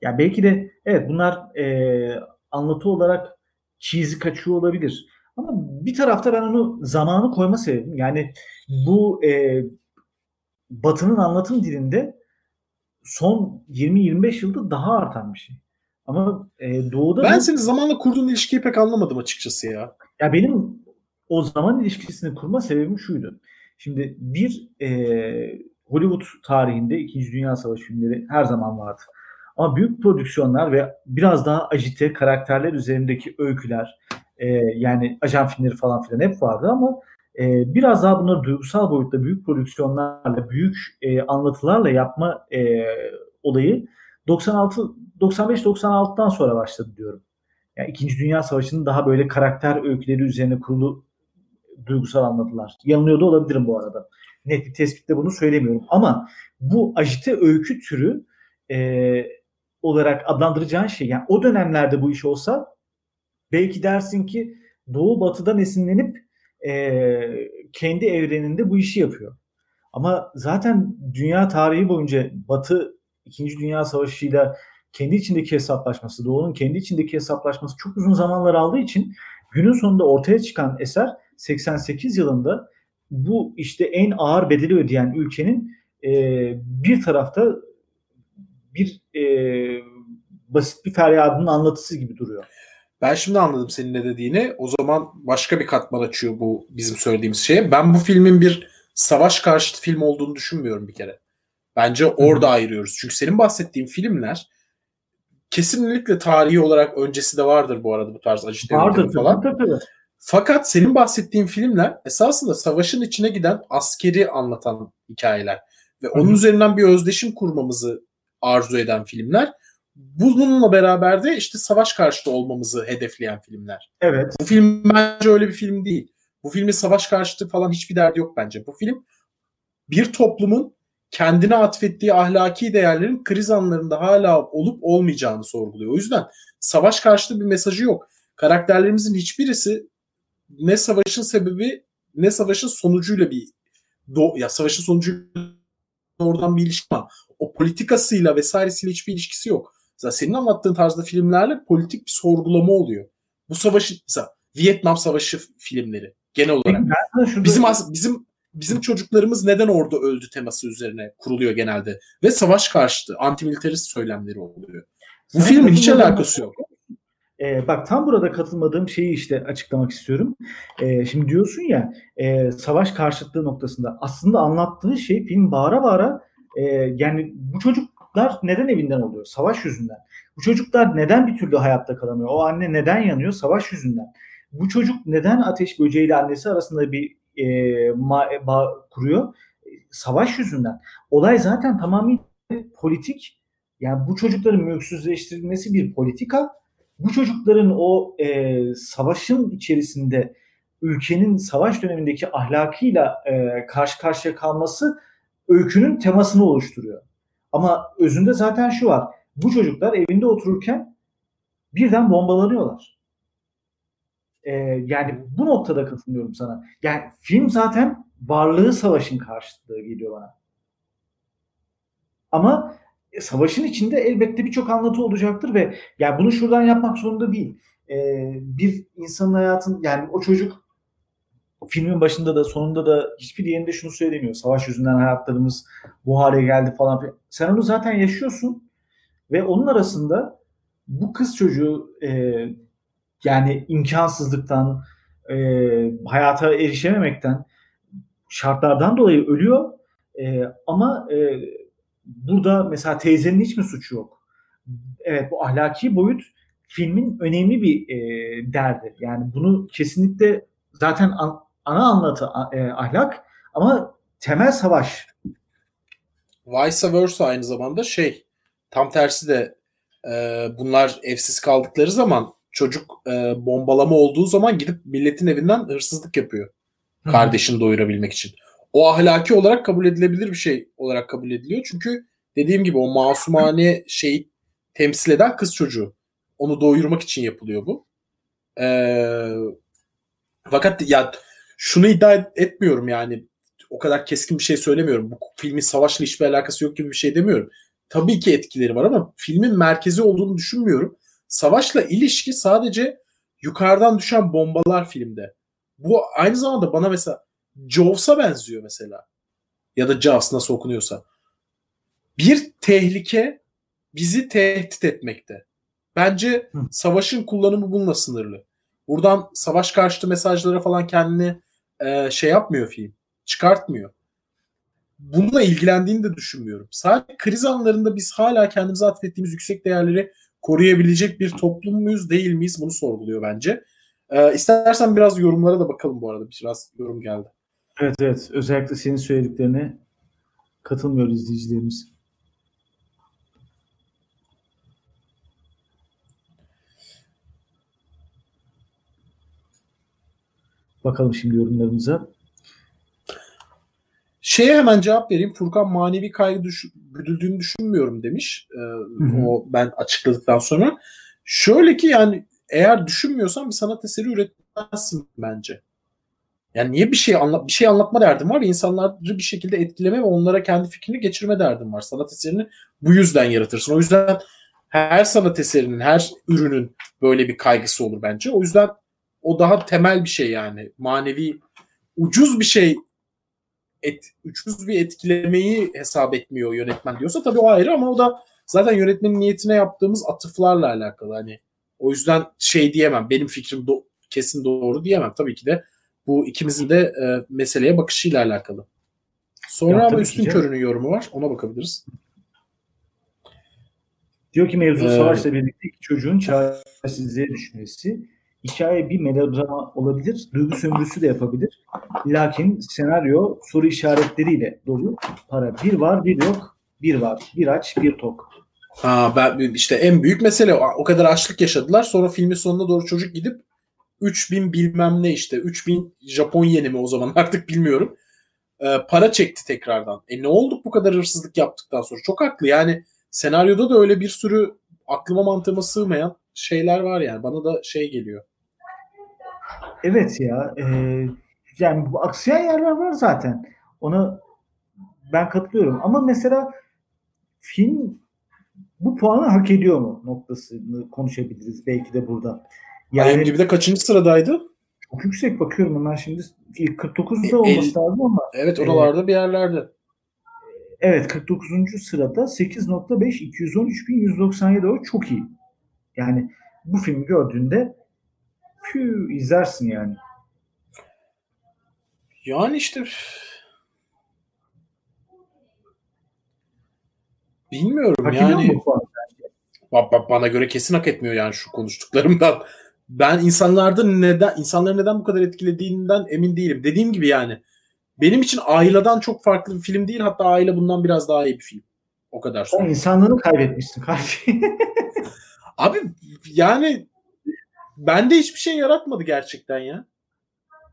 Ya belki de evet bunlar e, anlatı olarak cheesy kaçıyor olabilir. Ama bir tarafta ben onu zamanı koyma sebebim. Yani bu e, Batı'nın anlatım dilinde son 20-25 yılda daha artan bir şey. Ama e, Doğu'da Ben bu- senin zamanla kurduğun ilişkiyi pek anlamadım açıkçası ya. ya benim o zaman ilişkisini kurma sebebim şuydu. Şimdi bir e, Hollywood tarihinde İkinci Dünya Savaşı filmleri her zaman vardı. Ama büyük prodüksiyonlar ve biraz daha ajite karakterler üzerindeki öyküler e, yani ajan filmleri falan filan hep vardı ama e, biraz daha bunları duygusal boyutta büyük prodüksiyonlarla, büyük e, anlatılarla yapma e, olayı 96 95-96'dan sonra başladı diyorum. Yani İkinci Dünya Savaşı'nın daha böyle karakter öyküleri üzerine kurulu duygusal anlatılar. Yanılıyor da olabilirim bu arada. Net bir tespitle bunu söylemiyorum. Ama bu ajite öykü türü e, olarak adlandıracağın şey yani o dönemlerde bu iş olsa belki dersin ki Doğu Batı'dan esinlenip e, kendi evreninde bu işi yapıyor. Ama zaten dünya tarihi boyunca Batı İkinci Dünya Savaşı'yla kendi içindeki hesaplaşması, Doğu'nun kendi içindeki hesaplaşması çok uzun zamanlar aldığı için günün sonunda ortaya çıkan eser 88 yılında bu işte en ağır bedeli ödeyen ülkenin e, bir tarafta bir e, basit bir feryadının anlatısı gibi duruyor. Ben şimdi anladım senin ne dediğini. O zaman başka bir katman açıyor bu bizim söylediğimiz şeye. Ben bu filmin bir savaş karşıtı film olduğunu düşünmüyorum bir kere. Bence orada ayırıyoruz. Çünkü senin bahsettiğin filmler kesinlikle tarihi olarak öncesi de vardır bu arada bu tarz ajite Vardır falan. tabii, tabii. Fakat senin bahsettiğin filmler esasında savaşın içine giden askeri anlatan hikayeler ve onun hı. üzerinden bir özdeşim kurmamızı arzu eden filmler. Bununla beraber de işte savaş karşıtı olmamızı hedefleyen filmler. Evet. Bu film bence öyle bir film değil. Bu filmin savaş karşıtı falan hiçbir derdi yok bence. Bu film bir toplumun kendine atfettiği ahlaki değerlerin kriz anlarında hala olup olmayacağını sorguluyor. O yüzden savaş karşıtı bir mesajı yok. Karakterlerimizin hiçbirisi ne savaşın sebebi ne savaşın sonucuyla bir do ya savaşın sonucu oradan bir ilişki var. O politikasıyla vesairesiyle hiçbir ilişkisi yok. Mesela senin anlattığın tarzda filmlerle politik bir sorgulama oluyor. Bu savaşı mesela Vietnam Savaşı filmleri genel olarak. Bizim bizim bizim çocuklarımız neden orada öldü teması üzerine kuruluyor genelde ve savaş karşıtı antimilitarist söylemleri oluyor. Bu filmin hiç alakası yok. Ee, bak tam burada katılmadığım şeyi işte açıklamak istiyorum. Ee, şimdi diyorsun ya e, savaş karşıtlığı noktasında aslında anlattığı şey film bağıra bağıra e, yani bu çocuklar neden evinden oluyor? Savaş yüzünden. Bu çocuklar neden bir türlü hayatta kalamıyor? O anne neden yanıyor? Savaş yüzünden. Bu çocuk neden ateş böceğiyle annesi arasında bir e, ma- bağ kuruyor? E, Savaş yüzünden. Olay zaten tamamıyla politik. Yani bu çocukların mülksüzleştirilmesi bir politika bu çocukların o e, savaşın içerisinde ülkenin savaş dönemindeki ahlakıyla e, karşı karşıya kalması öykünün temasını oluşturuyor. Ama özünde zaten şu var. Bu çocuklar evinde otururken birden bombalanıyorlar. E, yani bu noktada katılıyorum sana. Yani film zaten varlığı savaşın karşıtlığı geliyor bana. Ama savaşın içinde elbette birçok anlatı olacaktır ve yani bunu şuradan yapmak zorunda değil. e, bir insanın hayatın yani o çocuk filmin başında da sonunda da hiçbir yerinde şunu söylemiyor. Savaş yüzünden hayatlarımız bu hale geldi falan. Sen onu zaten yaşıyorsun ve onun arasında bu kız çocuğu e, yani imkansızlıktan, e, hayata erişememekten, şartlardan dolayı ölüyor. E, ama e, burada mesela teyzenin hiç mi suçu yok? Evet bu ahlaki boyut filmin önemli bir e, derdi. Yani bunu kesinlikle zaten an- ana anlatı e, ahlak ama temel savaş. Vice versa aynı zamanda şey tam tersi de e, bunlar evsiz kaldıkları zaman çocuk e, bombalama olduğu zaman gidip milletin evinden hırsızlık yapıyor. Kardeşini doyurabilmek için. O ahlaki olarak kabul edilebilir bir şey olarak kabul ediliyor. Çünkü dediğim gibi o masumane şeyi temsil eden kız çocuğu. Onu doyurmak için yapılıyor bu. Ee, fakat ya şunu iddia et- etmiyorum yani o kadar keskin bir şey söylemiyorum. Bu filmin savaşla hiçbir alakası yok gibi bir şey demiyorum. Tabii ki etkileri var ama filmin merkezi olduğunu düşünmüyorum. Savaşla ilişki sadece yukarıdan düşen bombalar filmde. Bu aynı zamanda bana mesela Jaws'a benziyor mesela. Ya da Jaws nasıl okunuyorsa. Bir tehlike bizi tehdit etmekte. Bence Hı. savaşın kullanımı bununla sınırlı. Buradan savaş karşıtı mesajlara falan kendini e, şey yapmıyor film. Çıkartmıyor. Bununla ilgilendiğini de düşünmüyorum. Sadece kriz anlarında biz hala kendimize atfettiğimiz yüksek değerleri koruyabilecek bir toplum muyuz değil miyiz bunu sorguluyor bence. Ee, istersen biraz yorumlara da bakalım bu arada. Biraz yorum geldi. Evet evet özellikle senin söylediklerine katılmıyor izleyicilerimiz. Bakalım şimdi yorumlarımıza. Şeye hemen cevap vereyim. Furkan manevi kaygı düş güdüldüğünü düşünmüyorum demiş. Ee. O ben açıkladıktan sonra. Şöyle ki yani eğer düşünmüyorsan bir sanat eseri üretmezsin bence. Yani niye bir şey anlat bir şey anlatma derdin var ve insanları bir şekilde etkileme ve onlara kendi fikrini geçirme derdin var. Sanat eserini bu yüzden yaratırsın. O yüzden her sanat eserinin, her ürünün böyle bir kaygısı olur bence. O yüzden o daha temel bir şey yani. Manevi ucuz bir şey et, ucuz bir etkilemeyi hesap etmiyor yönetmen diyorsa tabii o ayrı ama o da zaten yönetmenin niyetine yaptığımız atıflarla alakalı. Hani o yüzden şey diyemem. Benim fikrim do- kesin doğru diyemem. Tabii ki de bu ikimizin de e, meseleye bakışıyla alakalı. Sonra Ya ama üstün canım. körünün yorumu var. Ona bakabiliriz. Diyor ki mevzu Ee, savaşla birlikte iki çocuğun çaresizliğe düşmesi. Hikaye bir melodrama olabilir, duygu sömürüsü de yapabilir. Lakin senaryo soru işaretleriyle dolu. Para bir var, bir yok, bir var, bir aç, bir tok. Ha, ben işte en büyük mesele o kadar açlık yaşadılar. Sonra filmin sonuna doğru çocuk gidip 3000 bilmem ne işte 3000 Japon yeni mi o zaman artık bilmiyorum. Ee, para çekti tekrardan. E ne olduk bu kadar hırsızlık yaptıktan sonra? Çok haklı. Yani senaryoda da öyle bir sürü aklıma mantığıma sığmayan şeyler var yani. Bana da şey geliyor. Evet ya, e, yani bu aksayan yerler var zaten. Ona ben katılıyorum. Ama mesela film bu puanı hak ediyor mu noktasını konuşabiliriz belki de burada. Yani IMDb'de kaçıncı sıradaydı? çok yüksek bakıyorum hemen şimdi. İlk 49'da E, olması lazım ama Evet oralarda bir yerlerde. Evet 49. sırada 8.5 213.197 o çok iyi. Yani bu filmi gördüğünde pü izlersin yani. Yani işte bilmiyorum Hak yani. mu bu puanı? Ba- ba- bana göre kesin hak etmiyor yani şu konuştuklarımdan. Ben insanlarda neden insanları neden bu kadar etkilediğinden emin değilim. Dediğim gibi yani benim için Aila'dan çok farklı bir film değil. Hatta Aile bundan biraz daha iyi bir film. O kadar Sen söyleyeyim. insanlığını kaybetmişsin kardeşim. Abi yani bende hiçbir şey yaratmadı gerçekten ya.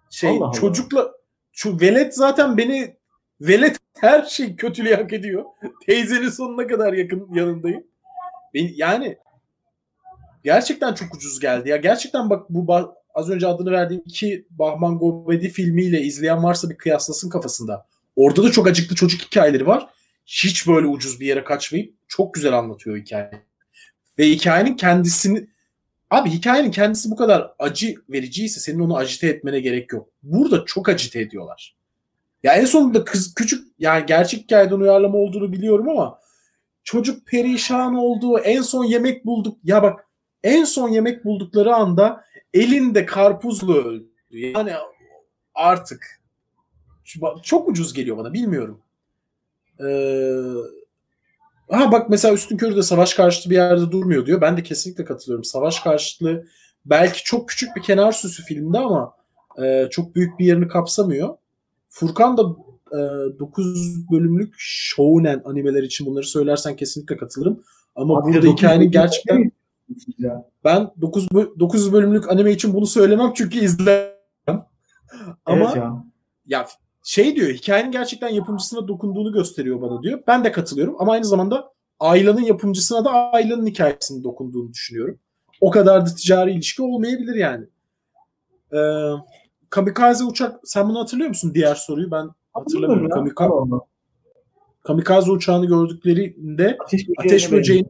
Şey Allah Allah. çocukla şu velet zaten beni velet her şey kötülüğü hak ediyor. Teyzenin sonuna kadar yakın yanındayım. Ben, yani gerçekten çok ucuz geldi ya. Gerçekten bak bu az önce adını verdiğim iki Bahman Gobedi filmiyle izleyen varsa bir kıyaslasın kafasında. Orada da çok acıklı çocuk hikayeleri var. Hiç böyle ucuz bir yere kaçmayıp çok güzel anlatıyor hikaye. Ve hikayenin kendisini Abi hikayenin kendisi bu kadar acı vericiyse senin onu acite etmene gerek yok. Burada çok acite ediyorlar. Ya en sonunda kız küçük yani gerçek hikayeden uyarlama olduğunu biliyorum ama çocuk perişan oldu. En son yemek bulduk. Ya bak en son yemek buldukları anda elinde karpuzla öldü. Yani artık çok ucuz geliyor bana bilmiyorum. Ee, ha bak mesela Üstün Körü de savaş karşıtı bir yerde durmuyor diyor. Ben de kesinlikle katılıyorum. Savaş karşıtlığı belki çok küçük bir kenar süsü filmde ama e, çok büyük bir yerini kapsamıyor. Furkan da e, 9 bölümlük shounen animeler için bunları söylersen kesinlikle katılırım. Ama Abi, burada hikayenin gerçekten Ya. ben 9 9 bölümlük anime için bunu söylemem çünkü izlemem. Ama Evet ya. ya şey diyor hikayenin gerçekten yapımcısına dokunduğunu gösteriyor bana diyor. Ben de katılıyorum ama aynı zamanda Ayla'nın yapımcısına da Ayla'nın hikayesinin dokunduğunu düşünüyorum. O kadar da ticari ilişki olmayabilir yani. Ee, kamikaze uçak sen bunu hatırlıyor musun diğer soruyu ben hatırlamıyorum. Kamika- kamikaze uçağını gördüklerinde Ateş ateş böceğini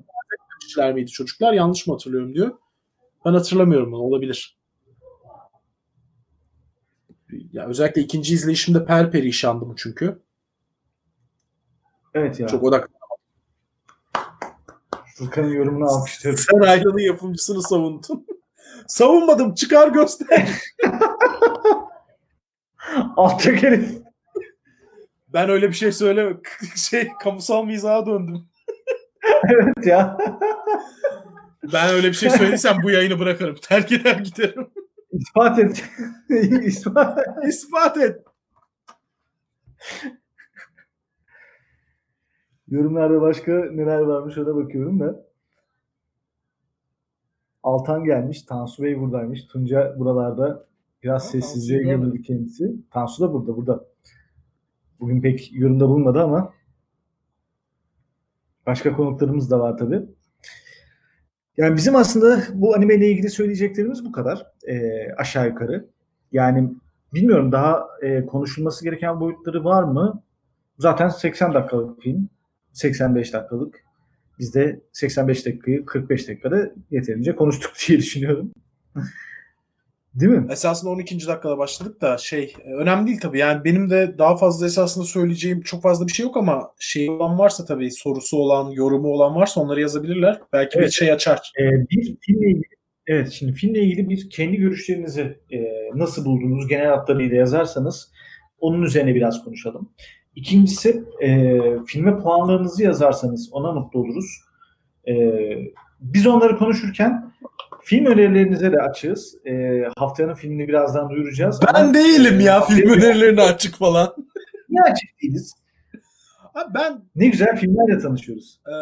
demişler miydi çocuklar yanlış mı hatırlıyorum diyor. Ben hatırlamıyorum bunu olabilir. Ya özellikle ikinci izleyişimde per perişandım çünkü. Evet ya. Çok odak. Furkan'ın yorumunu alkışlıyorum. Sen Ayla'nın yapımcısını savundun. Savunmadım. Çıkar göster. Alçak herif. Ben öyle bir şey söyleme. Şey kamusal mizaha döndüm. Evet ya. Ben öyle bir şey söylediysem bu yayını bırakırım. Terk eder giderim. İspat et. İspat İspat et. Yorumlarda başka neler varmış ona bakıyorum da. Altan gelmiş. Tansu Bey buradaymış. Tunca buralarda biraz Ha, sessizliğe gömüldü kendisi. Tansu da burada burada. Bugün pek yorumda bulunmadı ama başka konuklarımız da var tabii. Yani bizim aslında bu anime ile ilgili söyleyeceklerimiz bu kadar. Ee, aşağı yukarı. Yani bilmiyorum daha e, konuşulması gereken boyutları var mı? Zaten 80 dakikalık film. 85 dakikalık. Biz de 85 dakikayı 45 dakikada yeterince konuştuk diye düşünüyorum. Değil mi? Esasında 12. dakikada başladık da şey önemli değil tabii. Yani benim de daha fazla esasında söyleyeceğim çok fazla bir şey yok ama şey olan varsa tabii sorusu olan, yorumu olan varsa onları yazabilirler. Belki bir Evet. şey açar. Ee, bir filmle ilgili evet şimdi filmle ilgili bir kendi görüşlerinizi e, nasıl buldunuz genel hatlarıyla yazarsanız onun üzerine biraz konuşalım. İkincisi e, filme puanlarınızı yazarsanız ona mutlu oluruz. E, biz onları konuşurken film önerilerinize de açığız. E, haftanın filmini birazdan duyuracağız. Ben Ama- değilim ya film önerilerine açık falan. Niye açık değiliz? Abi ben Ne güzel filmlerle tanışıyoruz. Ee,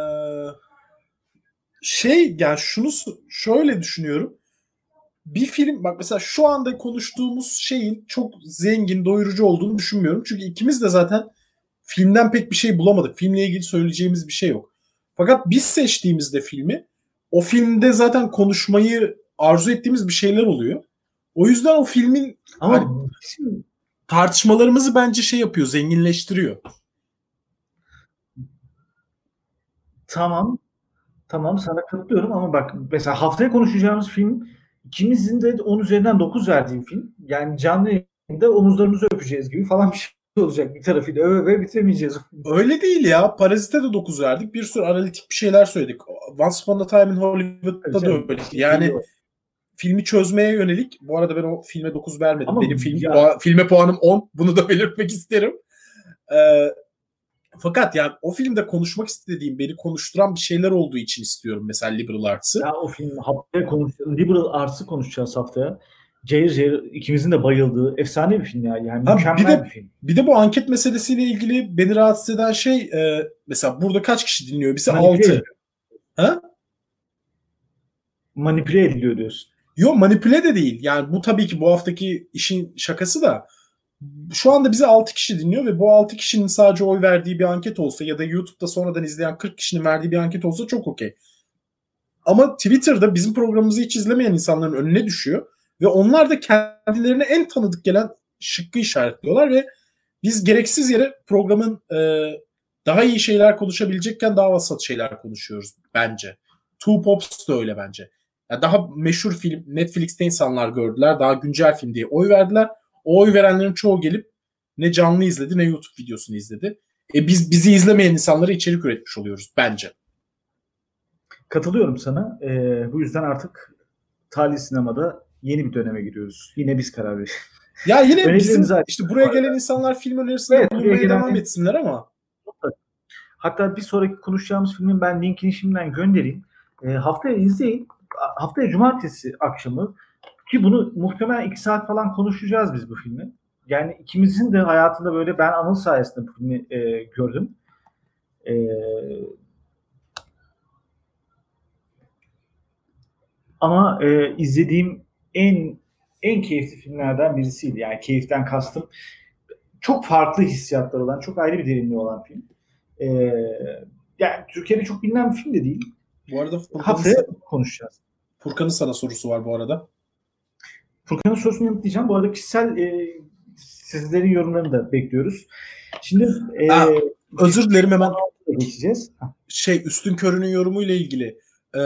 şey yani şunu şöyle düşünüyorum. Bir film bak mesela şu anda konuştuğumuz şeyin çok zengin, doyurucu olduğunu düşünmüyorum. Çünkü ikimiz de zaten filmden pek bir şey bulamadık. Filmle ilgili söyleyeceğimiz bir şey yok. Fakat biz seçtiğimizde filmi o filmde zaten konuşmayı arzu ettiğimiz bir şeyler oluyor. O yüzden o filmin Ama Hani- tartışmalarımızı bence şey yapıyor, zenginleştiriyor. Tamam. Tamam sana katılıyorum ama bak mesela haftaya konuşacağımız film ikimizin de 10 üzerinden 9 verdiğim film. Yani canlı yayında omuzlarımızı öpeceğiz gibi falan bir şey olacak. Bir tarafıyla öve öve bitiremeyeceğiz. Öyle değil ya. Parazit'e de 9 verdik. Bir sürü analitik bir şeyler söyledik. Once Upon a Time in Hollywood'da da öyle. Yani filmi çözmeye yönelik. Bu arada ben o filme 9 vermedim. Ama Benim film, ya- puan- filme puanım 10. Bunu da belirtmek isterim. Ee, fakat yani o filmde konuşmak istediğim, beni konuşturan bir şeyler olduğu için istiyorum mesela Liberal Arts'ı. Ya o film haftaya konuşacağız. Liberal Arts'ı konuşacağız haftaya. Cayır cayır ikimizin de bayıldığı efsane bir film ya. Yani Ha, mükemmel bir de- bir film. Bir de bu anket meselesiyle ilgili beni rahatsız eden şey e, mesela burada kaç kişi dinliyor? Bizi Manipüle 6. ediliyor. Ha? Manipüle ediliyor diyorsun. Yok manipüle de değil. Yani bu tabii ki bu haftaki işin şakası da şu anda bizi 6 kişi dinliyor ve bu 6 kişinin sadece oy verdiği bir anket olsa ya da YouTube'da sonradan izleyen 40 kişinin verdiği bir anket olsa çok okey. Ama Twitter'da bizim programımızı hiç izlemeyen insanların önüne düşüyor ve onlar da kendilerine en tanıdık gelen şıkkı işaretliyorlar ve biz gereksiz yere programın e, daha iyi şeyler konuşabilecekken daha vasat şeyler konuşuyoruz bence. Two Pops da öyle bence. Ya daha meşhur film Netflix'te insanlar gördüler. Daha güncel film diye oy verdiler. O oy verenlerin çoğu gelip ne canlı izledi ne YouTube videosunu izledi. E biz bizi izlemeyen insanlara içerik üretmiş oluyoruz bence. Katılıyorum sana. Ee, bu yüzden artık Talih Sinema'da yeni bir döneme giriyoruz. Yine biz karar veriyoruz. Ya yine bizim zaten- işte buraya gelen insanlar film önerisinde Evet, bulunmaya gelen- devam etsinler ama Hatta bir sonraki konuşacağımız filmin ben linkini şimdiden göndereyim. E, haftaya izleyin. Haftaya cumartesi akşamı ki bunu muhtemelen iki saat falan konuşacağız biz bu filmi. Yani ikimizin de hayatında böyle ben Anıl sayesinde bu filmi e, gördüm. E, ama e, izlediğim en en keyifli filmlerden birisiydi. Yani keyiften kastım çok farklı hissiyatlar olan, çok ayrı bir derinliği olan film. Ee, yani Türkiye'de çok bilinen bir film de değil. bu arada Furkan'ın, konuşacağız. Furkan'ın sana sorusu var bu arada. Furkan'ın sorusunu yanıtlayacağım. Bu arada kişisel e, sizlerin yorumlarını da bekliyoruz. Şimdi e, Ha, Özür dilerim hemen geçeceğiz. Şey Üstün Körü'nün yorumuyla ilgili. Ee,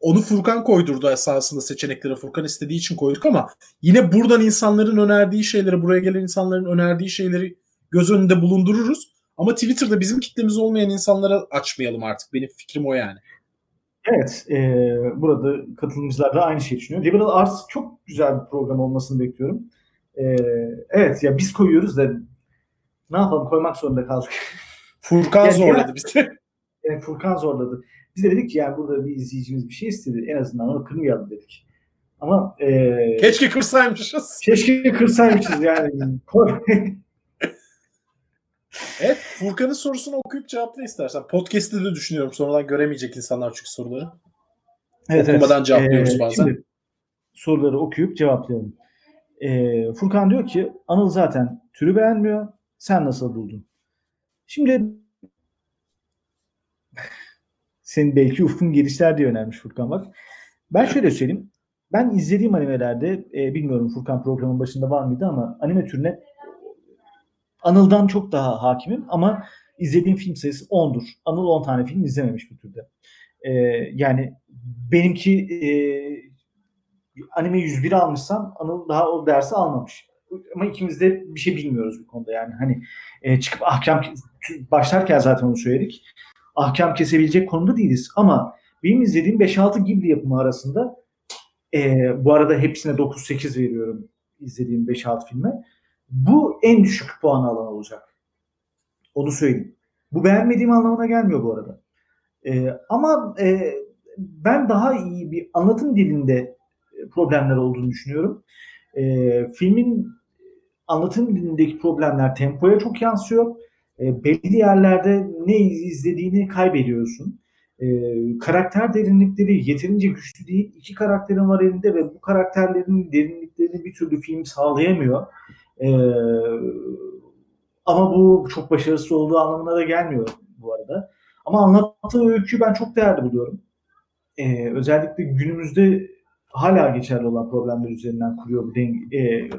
onu Furkan koydurdu esasında seçenekleri. Furkan istediği için koyduk ama yine buradan insanların önerdiği şeyleri, buraya gelen insanların önerdiği şeyleri göz önünde bulundururuz. Ama Twitter'da bizim kitlemiz olmayan insanlara açmayalım artık. Benim fikrim o yani. Evet, e, burada katılımcılar da aynı şeyi düşünüyor. Liberal Arts çok güzel bir program olmasını bekliyorum. E, evet, ya biz koyuyoruz da ne yapalım koymak zorunda kaldık. Furkan Ya, zorladı bizi. Yani Furkan zorladı. Biz de dedik ki yani burada bir izleyicimiz bir şey istedi. En azından onu kırmayalım dedik. Ama e, Keşke kırsaymışız. keşke kırsaymışız yani. Evet Furkan'ın sorusunu okuyup cevapla istersen. Podcast'te de düşünüyorum. Sonradan göremeyecek insanlar çünkü soruları. evet, Okumadan cevaplıyoruz Ee, bazen. Şimdi soruları okuyup cevaplayalım. Ee, Furkan diyor ki Anıl zaten türü beğenmiyor. Sen nasıl buldun? Şimdi senin belki ufkun gelişler diye önermiş Furkan bak. Ben şöyle söyleyeyim. Ben izlediğim animelerde e, bilmiyorum Furkan programın başında var mıydı ama anime türüne Anıl'dan çok daha hakimim ama izlediğim film sayısı 10'dur. Anıl 10 tane film izlememiş bu türde. Ee, yani benimki e, anime 101 almışsam Anıl daha o dersi almamış. Ama ikimiz de bir şey bilmiyoruz bu konuda yani. Hani e, çıkıp ahkam başlarken zaten onu söyledik. Ahkam kesebilecek konumda değiliz. Ama benim izlediğim 5-6 Ghibli yapımı arasında e, bu arada hepsine 9-8 veriyorum izlediğim 5-6 filme. Bu en düşük puanı alan olacak. Onu söyleyeyim. Bu beğenmediğim anlamına gelmiyor bu arada. Ee, ama e, ben daha iyi bir anlatım dilinde problemler olduğunu düşünüyorum. Ee, filmin anlatım dilindeki problemler tempoya çok yansıyor. Ee, belli yerlerde ne izlediğini kaybediyorsun. Ee, karakter derinlikleri yeterince güçlü değil. İki karakterin var elinde ve bu karakterlerin derinliklerini bir türlü film sağlayamıyor. Ee, ama bu çok başarısız olduğu anlamına da gelmiyor bu arada. Ama anlattığı öyküyü ben çok değerli buluyorum. Ee, özellikle günümüzde hala geçerli olan problemler üzerinden kuruyor bu denge. E,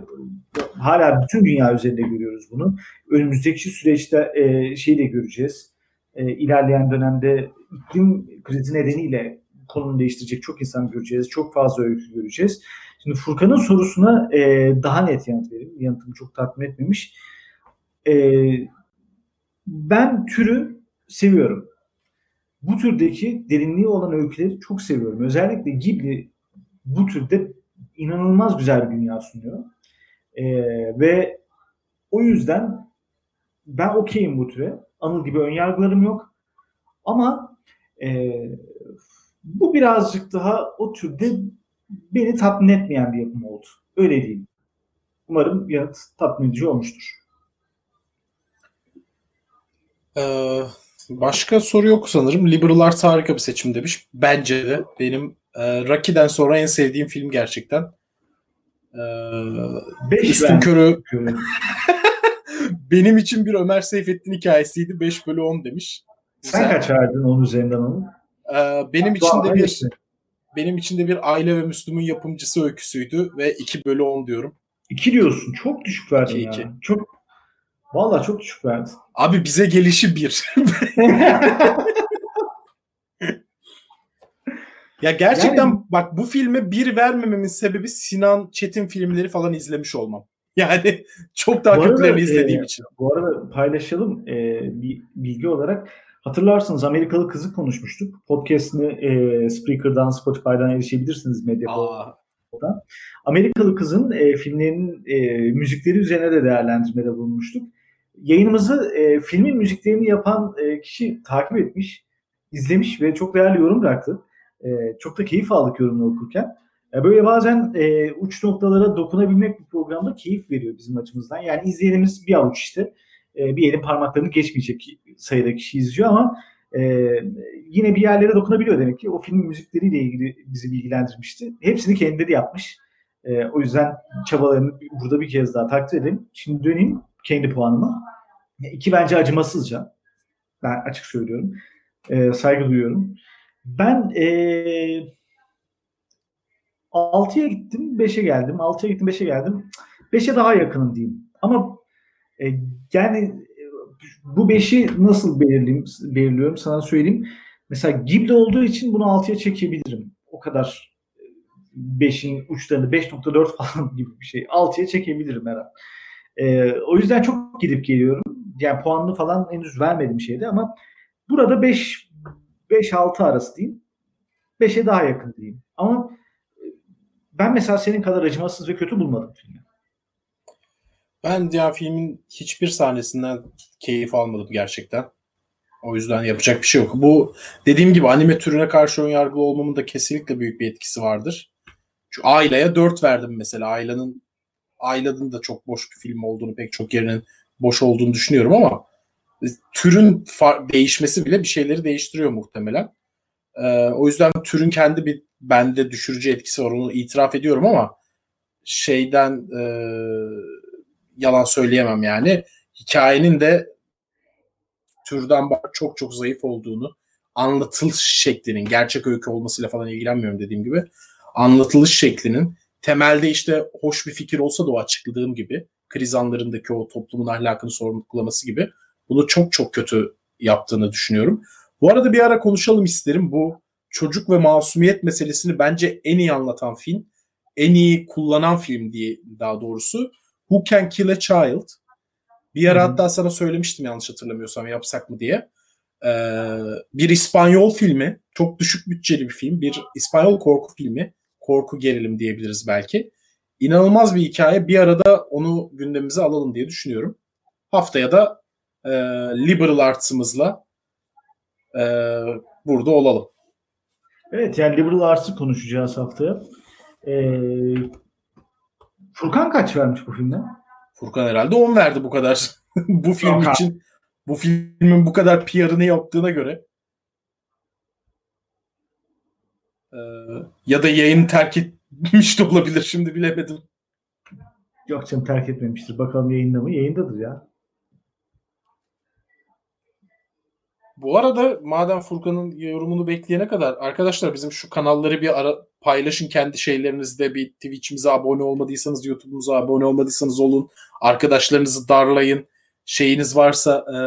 hala bütün dünya üzerinde görüyoruz bunu. Önümüzdeki süreçte e, şeyi de göreceğiz. E, ilerleyen dönemde iklim krizi nedeniyle konunu değiştirecek çok insan göreceğiz. Çok fazla öykü göreceğiz. Şimdi Furkan'ın sorusuna e, daha net yanıt vereyim. Yanıtımı çok tatmin etmemiş. E, ben türü seviyorum. Bu türdeki derinliği olan öyküleri çok seviyorum. Özellikle Ghibli bu türde inanılmaz güzel bir dünya sunuyor. E, ve o yüzden ben okeyim bu türe. Anıl gibi önyargılarım yok. Ama e, bu birazcık daha o türde beni tatmin etmeyen bir yapım oldu. Öyle diyeyim. Umarım yanıt tatmin edici olmuştur. Ee, başka soru yok sanırım. Liberal Arts harika bir seçim demiş. Bence de. Benim e, Rocky'den sonra en sevdiğim film gerçekten. Ee, Beş Üstün ben Körü benim için bir Ömer Seyfettin hikayesiydi. 5 bölü 10 demiş. Sen Güzel. kaç verdin onun üzerinden onu? Ee, benim için Doğal de bir hangisi? benim için de bir Aile ve Müslüm'ün yapımcısı öyküsüydü ve 2 bölü 10 diyorum. İki diyorsun. Çok düşük verdin İki, ya. iki. Çok Vallahi çok düşük verdin. Abi bize gelişi bir. Ya gerçekten Yani- bak bu filme bir vermememin sebebi Sinan Çetin filmleri falan izlemiş olmam. Yani çok daha Bu arada, kötülerini izlediğim e, için. Bu arada paylaşalım e, bir bilgi olarak. Hatırlarsınız Amerikalı kızı konuşmuştuk. Podcast'ini e, Spreaker'dan, Spotify'dan erişebilirsiniz. Aa, Amerikalı kızın e, filmlerinin e, müzikleri üzerine de değerlendirmede bulunmuştuk. Yayınımızı e, filmin müziklerini yapan e, kişi takip etmiş, izlemiş ve çok değerli yorum bıraktı. E, çok da keyif aldık yorumunu okurken. E, böyle bazen e, uç noktalara dokunabilmek bu programda keyif veriyor bizim açımızdan. Yani izleyenimiz bir avuç işte. E, bir elin parmaklarını geçmeyecek sayıda kişi izliyor ama e, yine bir yerlere dokunabiliyor demek ki. O filmin müzikleriyle ilgili bizi bilgilendirmişti. Hepsini kendileri yapmış. E, o yüzden çabalarını burada bir kez daha takdir edelim. Şimdi döneyim kendi puanıma. İki bence acımasızca. Ben açık söylüyorum. E, saygı duyuyorum. Ben e, 6'ya gittim, 5'e geldim. 6'ya gittim, 5'e geldim. 5'e daha yakınım diyeyim. Ama e, yani e, bu 5'i nasıl belirleyeyim, belirliyorum sana söyleyeyim. Mesela Ghibli olduğu için bunu 6'ya çekebilirim. O kadar 5'in uçlarını 5.4 falan gibi bir şey. 6'ya çekebilirim herhalde. Ee, o yüzden çok gidip geliyorum. Yani puanını falan henüz vermedim şeyde ama burada 5 5-6 arası diyeyim. 5'e daha yakın diyeyim. Ama e, ben mesela senin kadar acımasız ve kötü bulmadım filmi. ben ya filmin hiçbir sahnesinden keyif almadım gerçekten. O yüzden yapacak bir şey yok. Bu dediğim gibi anime türüne karşı ön yargılı olmamın da kesinlikle büyük bir etkisi vardır. Şu Ayla'ya 4 verdim mesela. Ayla'nın Ayla'nın da çok boş bir film olduğunu, pek çok yerinin boş olduğunu düşünüyorum ama türün far- değişmesi bile bir şeyleri değiştiriyor muhtemelen. Ee, o yüzden türün kendi bir bende düşürücü etkisi var. Onu itiraf ediyorum ama şeyden e, yalan söyleyemem yani. Hikayenin de türden çok çok zayıf olduğunu, anlatılış şeklinin, gerçek öykü olmasıyla falan ilgilenmiyorum dediğim gibi. Anlatılış şeklinin temelde işte hoş bir fikir olsa da o açıkladığım gibi kriz anlarındaki o toplumun ahlakını sorgulaması gibi bunu çok çok kötü yaptığını düşünüyorum. Bu arada bir ara konuşalım isterim. Bu çocuk ve masumiyet meselesini bence en iyi anlatan film, en iyi kullanan film diye daha doğrusu Who Can Kill a Child. Bir ara hatta sana söylemiştim yanlış hatırlamıyorsam yapsak mı diye. Ee, bir İspanyol filmi, çok düşük bütçeli bir film, bir İspanyol korku filmi, korku gerilim diyebiliriz belki. İnanılmaz bir hikaye. Bir arada onu gündemimize alalım diye düşünüyorum. Haftaya da e, liberal arts'ımızla e, burada olalım. Evet yani Liberal Arts'ı konuşacağız haftaya. Ee, Furkan kaç vermiş bu filmde? Furkan herhalde 10 verdi bu kadar. bu film Yok için bu filmin bu kadar PR'ını yaptığına göre. Ee, ya da yayını terk etmiş de olabilir şimdi bilemedim. Yok canım terk etmemiştir. Bakalım yayında mı? Yayındadır ya. Bu arada madem Furkan'ın yorumunu bekleyene kadar arkadaşlar bizim şu kanalları bir ara paylaşın kendi şeylerinizde bir Twitch'imize abone olmadıysanız YouTube'umuza abone olmadıysanız olun. Arkadaşlarınızı darlayın. Şeyiniz varsa e,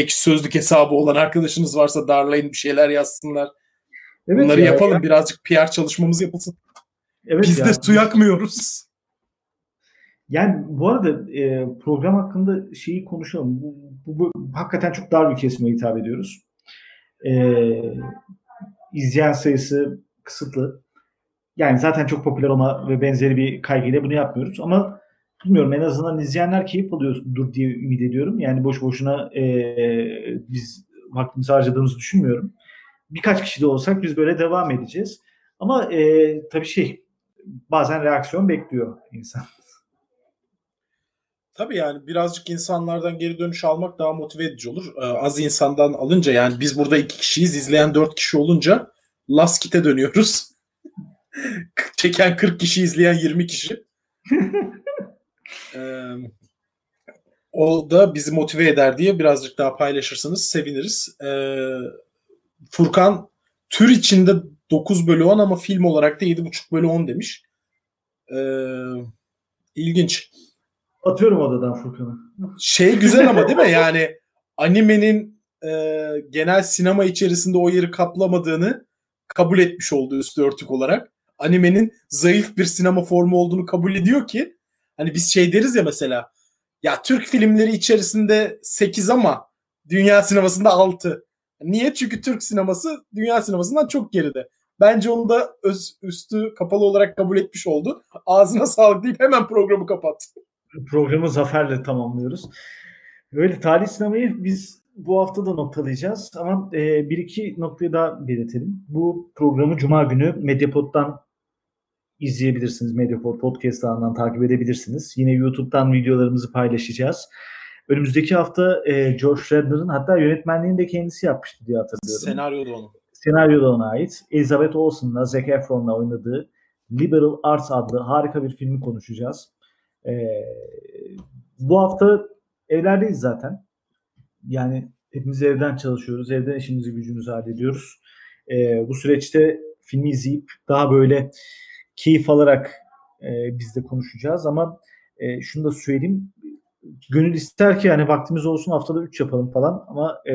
ekşi sözlük hesabı olan arkadaşınız varsa darlayın bir şeyler yazsınlar. Evet Bunları ya. yapalım birazcık PR çalışmamız yapılsın. Evet Biz ya. de su yakmıyoruz. Yani bu arada e, program hakkında şeyi konuşalım. Bu, bu, bu hakikaten çok dar bir kesime hitap ediyoruz. E, izleyen sayısı kısıtlı. Yani zaten çok popüler olma ve benzeri bir kaygıyla bunu yapmıyoruz. Ama bilmiyorum en azından izleyenler keyif alıyordur diye ümit ediyorum. Yani boş boşuna e, biz vaktimizi harcadığımızı düşünmüyorum. Birkaç kişi de olsak biz böyle devam edeceğiz. Ama e, tabii şey bazen reaksiyon bekliyor insan. Tabii yani birazcık insanlardan geri dönüş almak daha motive edici olur. Ee, az insandan alınca yani biz burada iki kişiyiz, izleyen dört kişi olunca last kit'e dönüyoruz. Çeken 40 kişi, izleyen 20 kişi. Ee, o da bizi motive eder diye birazcık daha paylaşırsanız seviniriz. Ee, Furkan tür içinde 9 bölü 10 ama film olarak da 7,5 bölü 10 demiş. Ee, ilginç. Atıyorum odadan Furkan'ı. Şey güzel ama değil mi? Yani animenin e, genel sinema içerisinde o yeri kaplamadığını kabul etmiş oldu üstü örtük olarak. Animenin zayıf bir sinema formu olduğunu kabul ediyor ki hani biz şey deriz ya mesela ya Türk filmleri içerisinde 8 ama dünya sinemasında 6. Niye? Çünkü Türk sineması dünya sinemasından çok geride. Bence onu da öz, üstü kapalı olarak kabul etmiş oldu. Ağzına sağlık deyip hemen programı kapat. Programı zaferle tamamlıyoruz. Öyle tarih sinemayı biz bu hafta da noktalayacağız ama e, bir iki noktayı daha belirtelim. Bu programı Cuma günü Mediapod'dan izleyebilirsiniz. Mediapod podcast ağından takip edebilirsiniz. Yine YouTube'dan videolarımızı paylaşacağız. Önümüzdeki hafta e, George Redner'ın hatta yönetmenliğini de kendisi yapmıştı diye hatırlıyorum. Senaryo da onun. Senaryo da ona ait. Elizabeth Olsen'la Zac Efron'la oynadığı Liberal Arts adlı harika bir filmi konuşacağız. Ee, bu hafta evlerdeyiz zaten. Yani hepimiz evden çalışıyoruz. Evden işimizi gücümüzü hallediyoruz. Ee, bu süreçte filmi izleyip daha böyle keyif alarak e, biz de konuşacağız ama e, şunu da söyleyeyim. Gönül ister ki yani vaktimiz olsun haftada 3 yapalım falan ama e,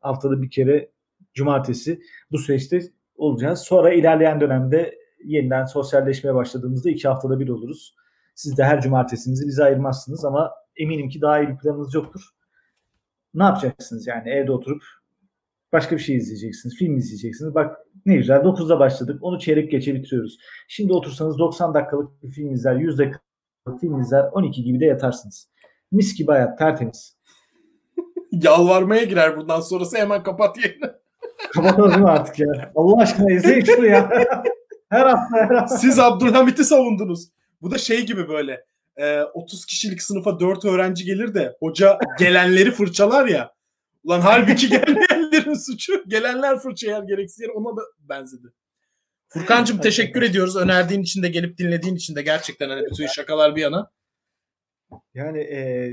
haftada bir kere cumartesi bu süreçte olacağız. Sonra ilerleyen dönemde yeniden sosyalleşmeye başladığımızda iki haftada bir oluruz. Siz de her cumartesinizi bize ayırmazsınız ama eminim ki daha iyi bir planınız yoktur. Ne yapacaksınız yani evde oturup başka bir şey izleyeceksiniz, film izleyeceksiniz. Bak ne güzel 9'da başladık, onu çeyrek geçe bitiriyoruz. Şimdi otursanız 90 dakikalık bir film izler, 100 dakikalık film izler, 12 gibi de yatarsınız. Mis gibi hayat, tertemiz. Yalvarmaya girer bundan sonrası hemen kapat yayını. Kapatalım değil mi artık ya? Allah aşkına izleyin şunu ya. her hafta her hafta. Siz Abdülhamit'i savundunuz. Bu da şey gibi böyle. e, 30 kişilik sınıfa 4 öğrenci gelir de hoca gelenleri fırçalar ya. Ulan halbuki gelmeyenlerin suçu. Gelenler fırça yer gereksiz yer ona da benzedi. Furkan'cığım teşekkür ediyoruz. Önerdiğin için de gelip dinlediğin için de gerçekten hani bütün şakalar bir yana. Yani e,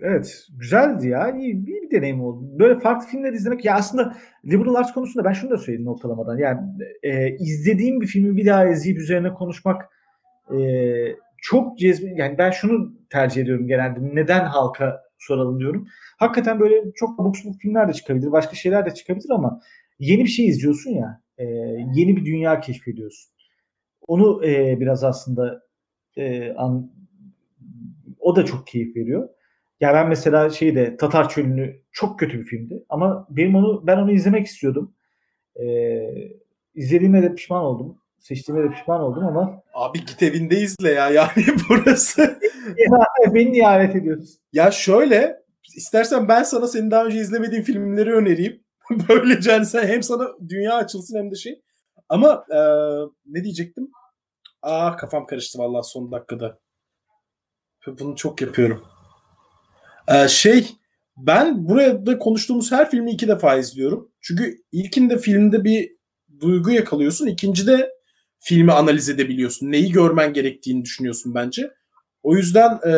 evet güzeldi ya. İyi, iyi bir deneyim oldu. Böyle farklı filmler izlemek ya aslında liberal arts konusunda ben şunu da söyleyeyim noktalamadan. Yani e, izlediğim bir filmi bir daha izleyip üzerine konuşmak e, çok cezbe yani ben şunu tercih ediyorum genelde. Neden halka soralım diyorum. Hakikaten böyle çok abuk filmler de çıkabilir. Başka şeyler de çıkabilir ama yeni bir şey izliyorsun ya. e, yeni bir dünya keşfediyorsun. Onu e, biraz aslında e, an, o da çok keyif veriyor. Ya ben mesela şeyde Tatar Çölü'nü çok kötü bir filmdi ama benim onu ben onu izlemek istiyordum. Ee, izlediğime de pişman oldum. Seçtiğime de pişman oldum ama Abi git evinde izle ya. Yani burası. beni niye davet ediyorsun? Ya şöyle istersen ben sana senin daha önce izlemediğin filmleri önereyim. Böylece hani sen hem sana dünya açılsın hem de şey. Ama e, ne diyecektim? Ah kafam karıştı vallahi son dakikada. Bunu çok yapıyorum. E, şey ben buraya da konuştuğumuz her filmi iki defa izliyorum. Çünkü ilkinde filmde bir duygu yakalıyorsun. ikincide filmi analiz edebiliyorsun. Neyi görmen gerektiğini düşünüyorsun bence. O yüzden e,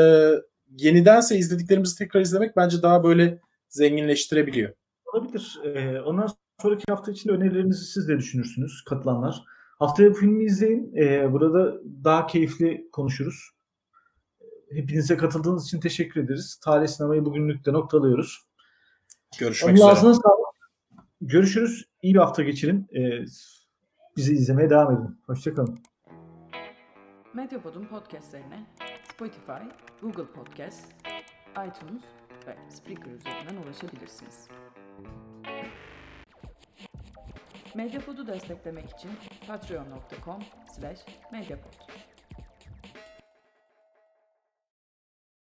yenidense izlediklerimizi tekrar izlemek bence daha böyle zenginleştirebiliyor. Olabilir. Ee, ondan sonraki hafta için önerilerinizi siz de düşünürsünüz katılanlar. Haftaya bu filmi izleyin. Ee, burada daha keyifli konuşuruz. Hepinize katıldığınız için teşekkür ederiz. Tarih sinemayı bugünlük de noktalıyoruz. Görüşmek Onun üzere. ağzına sağlık. Görüşürüz. İyi bir hafta geçirin. Ee, bizi izlemeye devam edin. Hoşçakalın. Medyapod'un podcastlerine Spotify, Google Podcast, iTunes ve Spreaker üzerinden ulaşabilirsiniz. Medyapod'u desteklemek için patreon.com slash medyapod.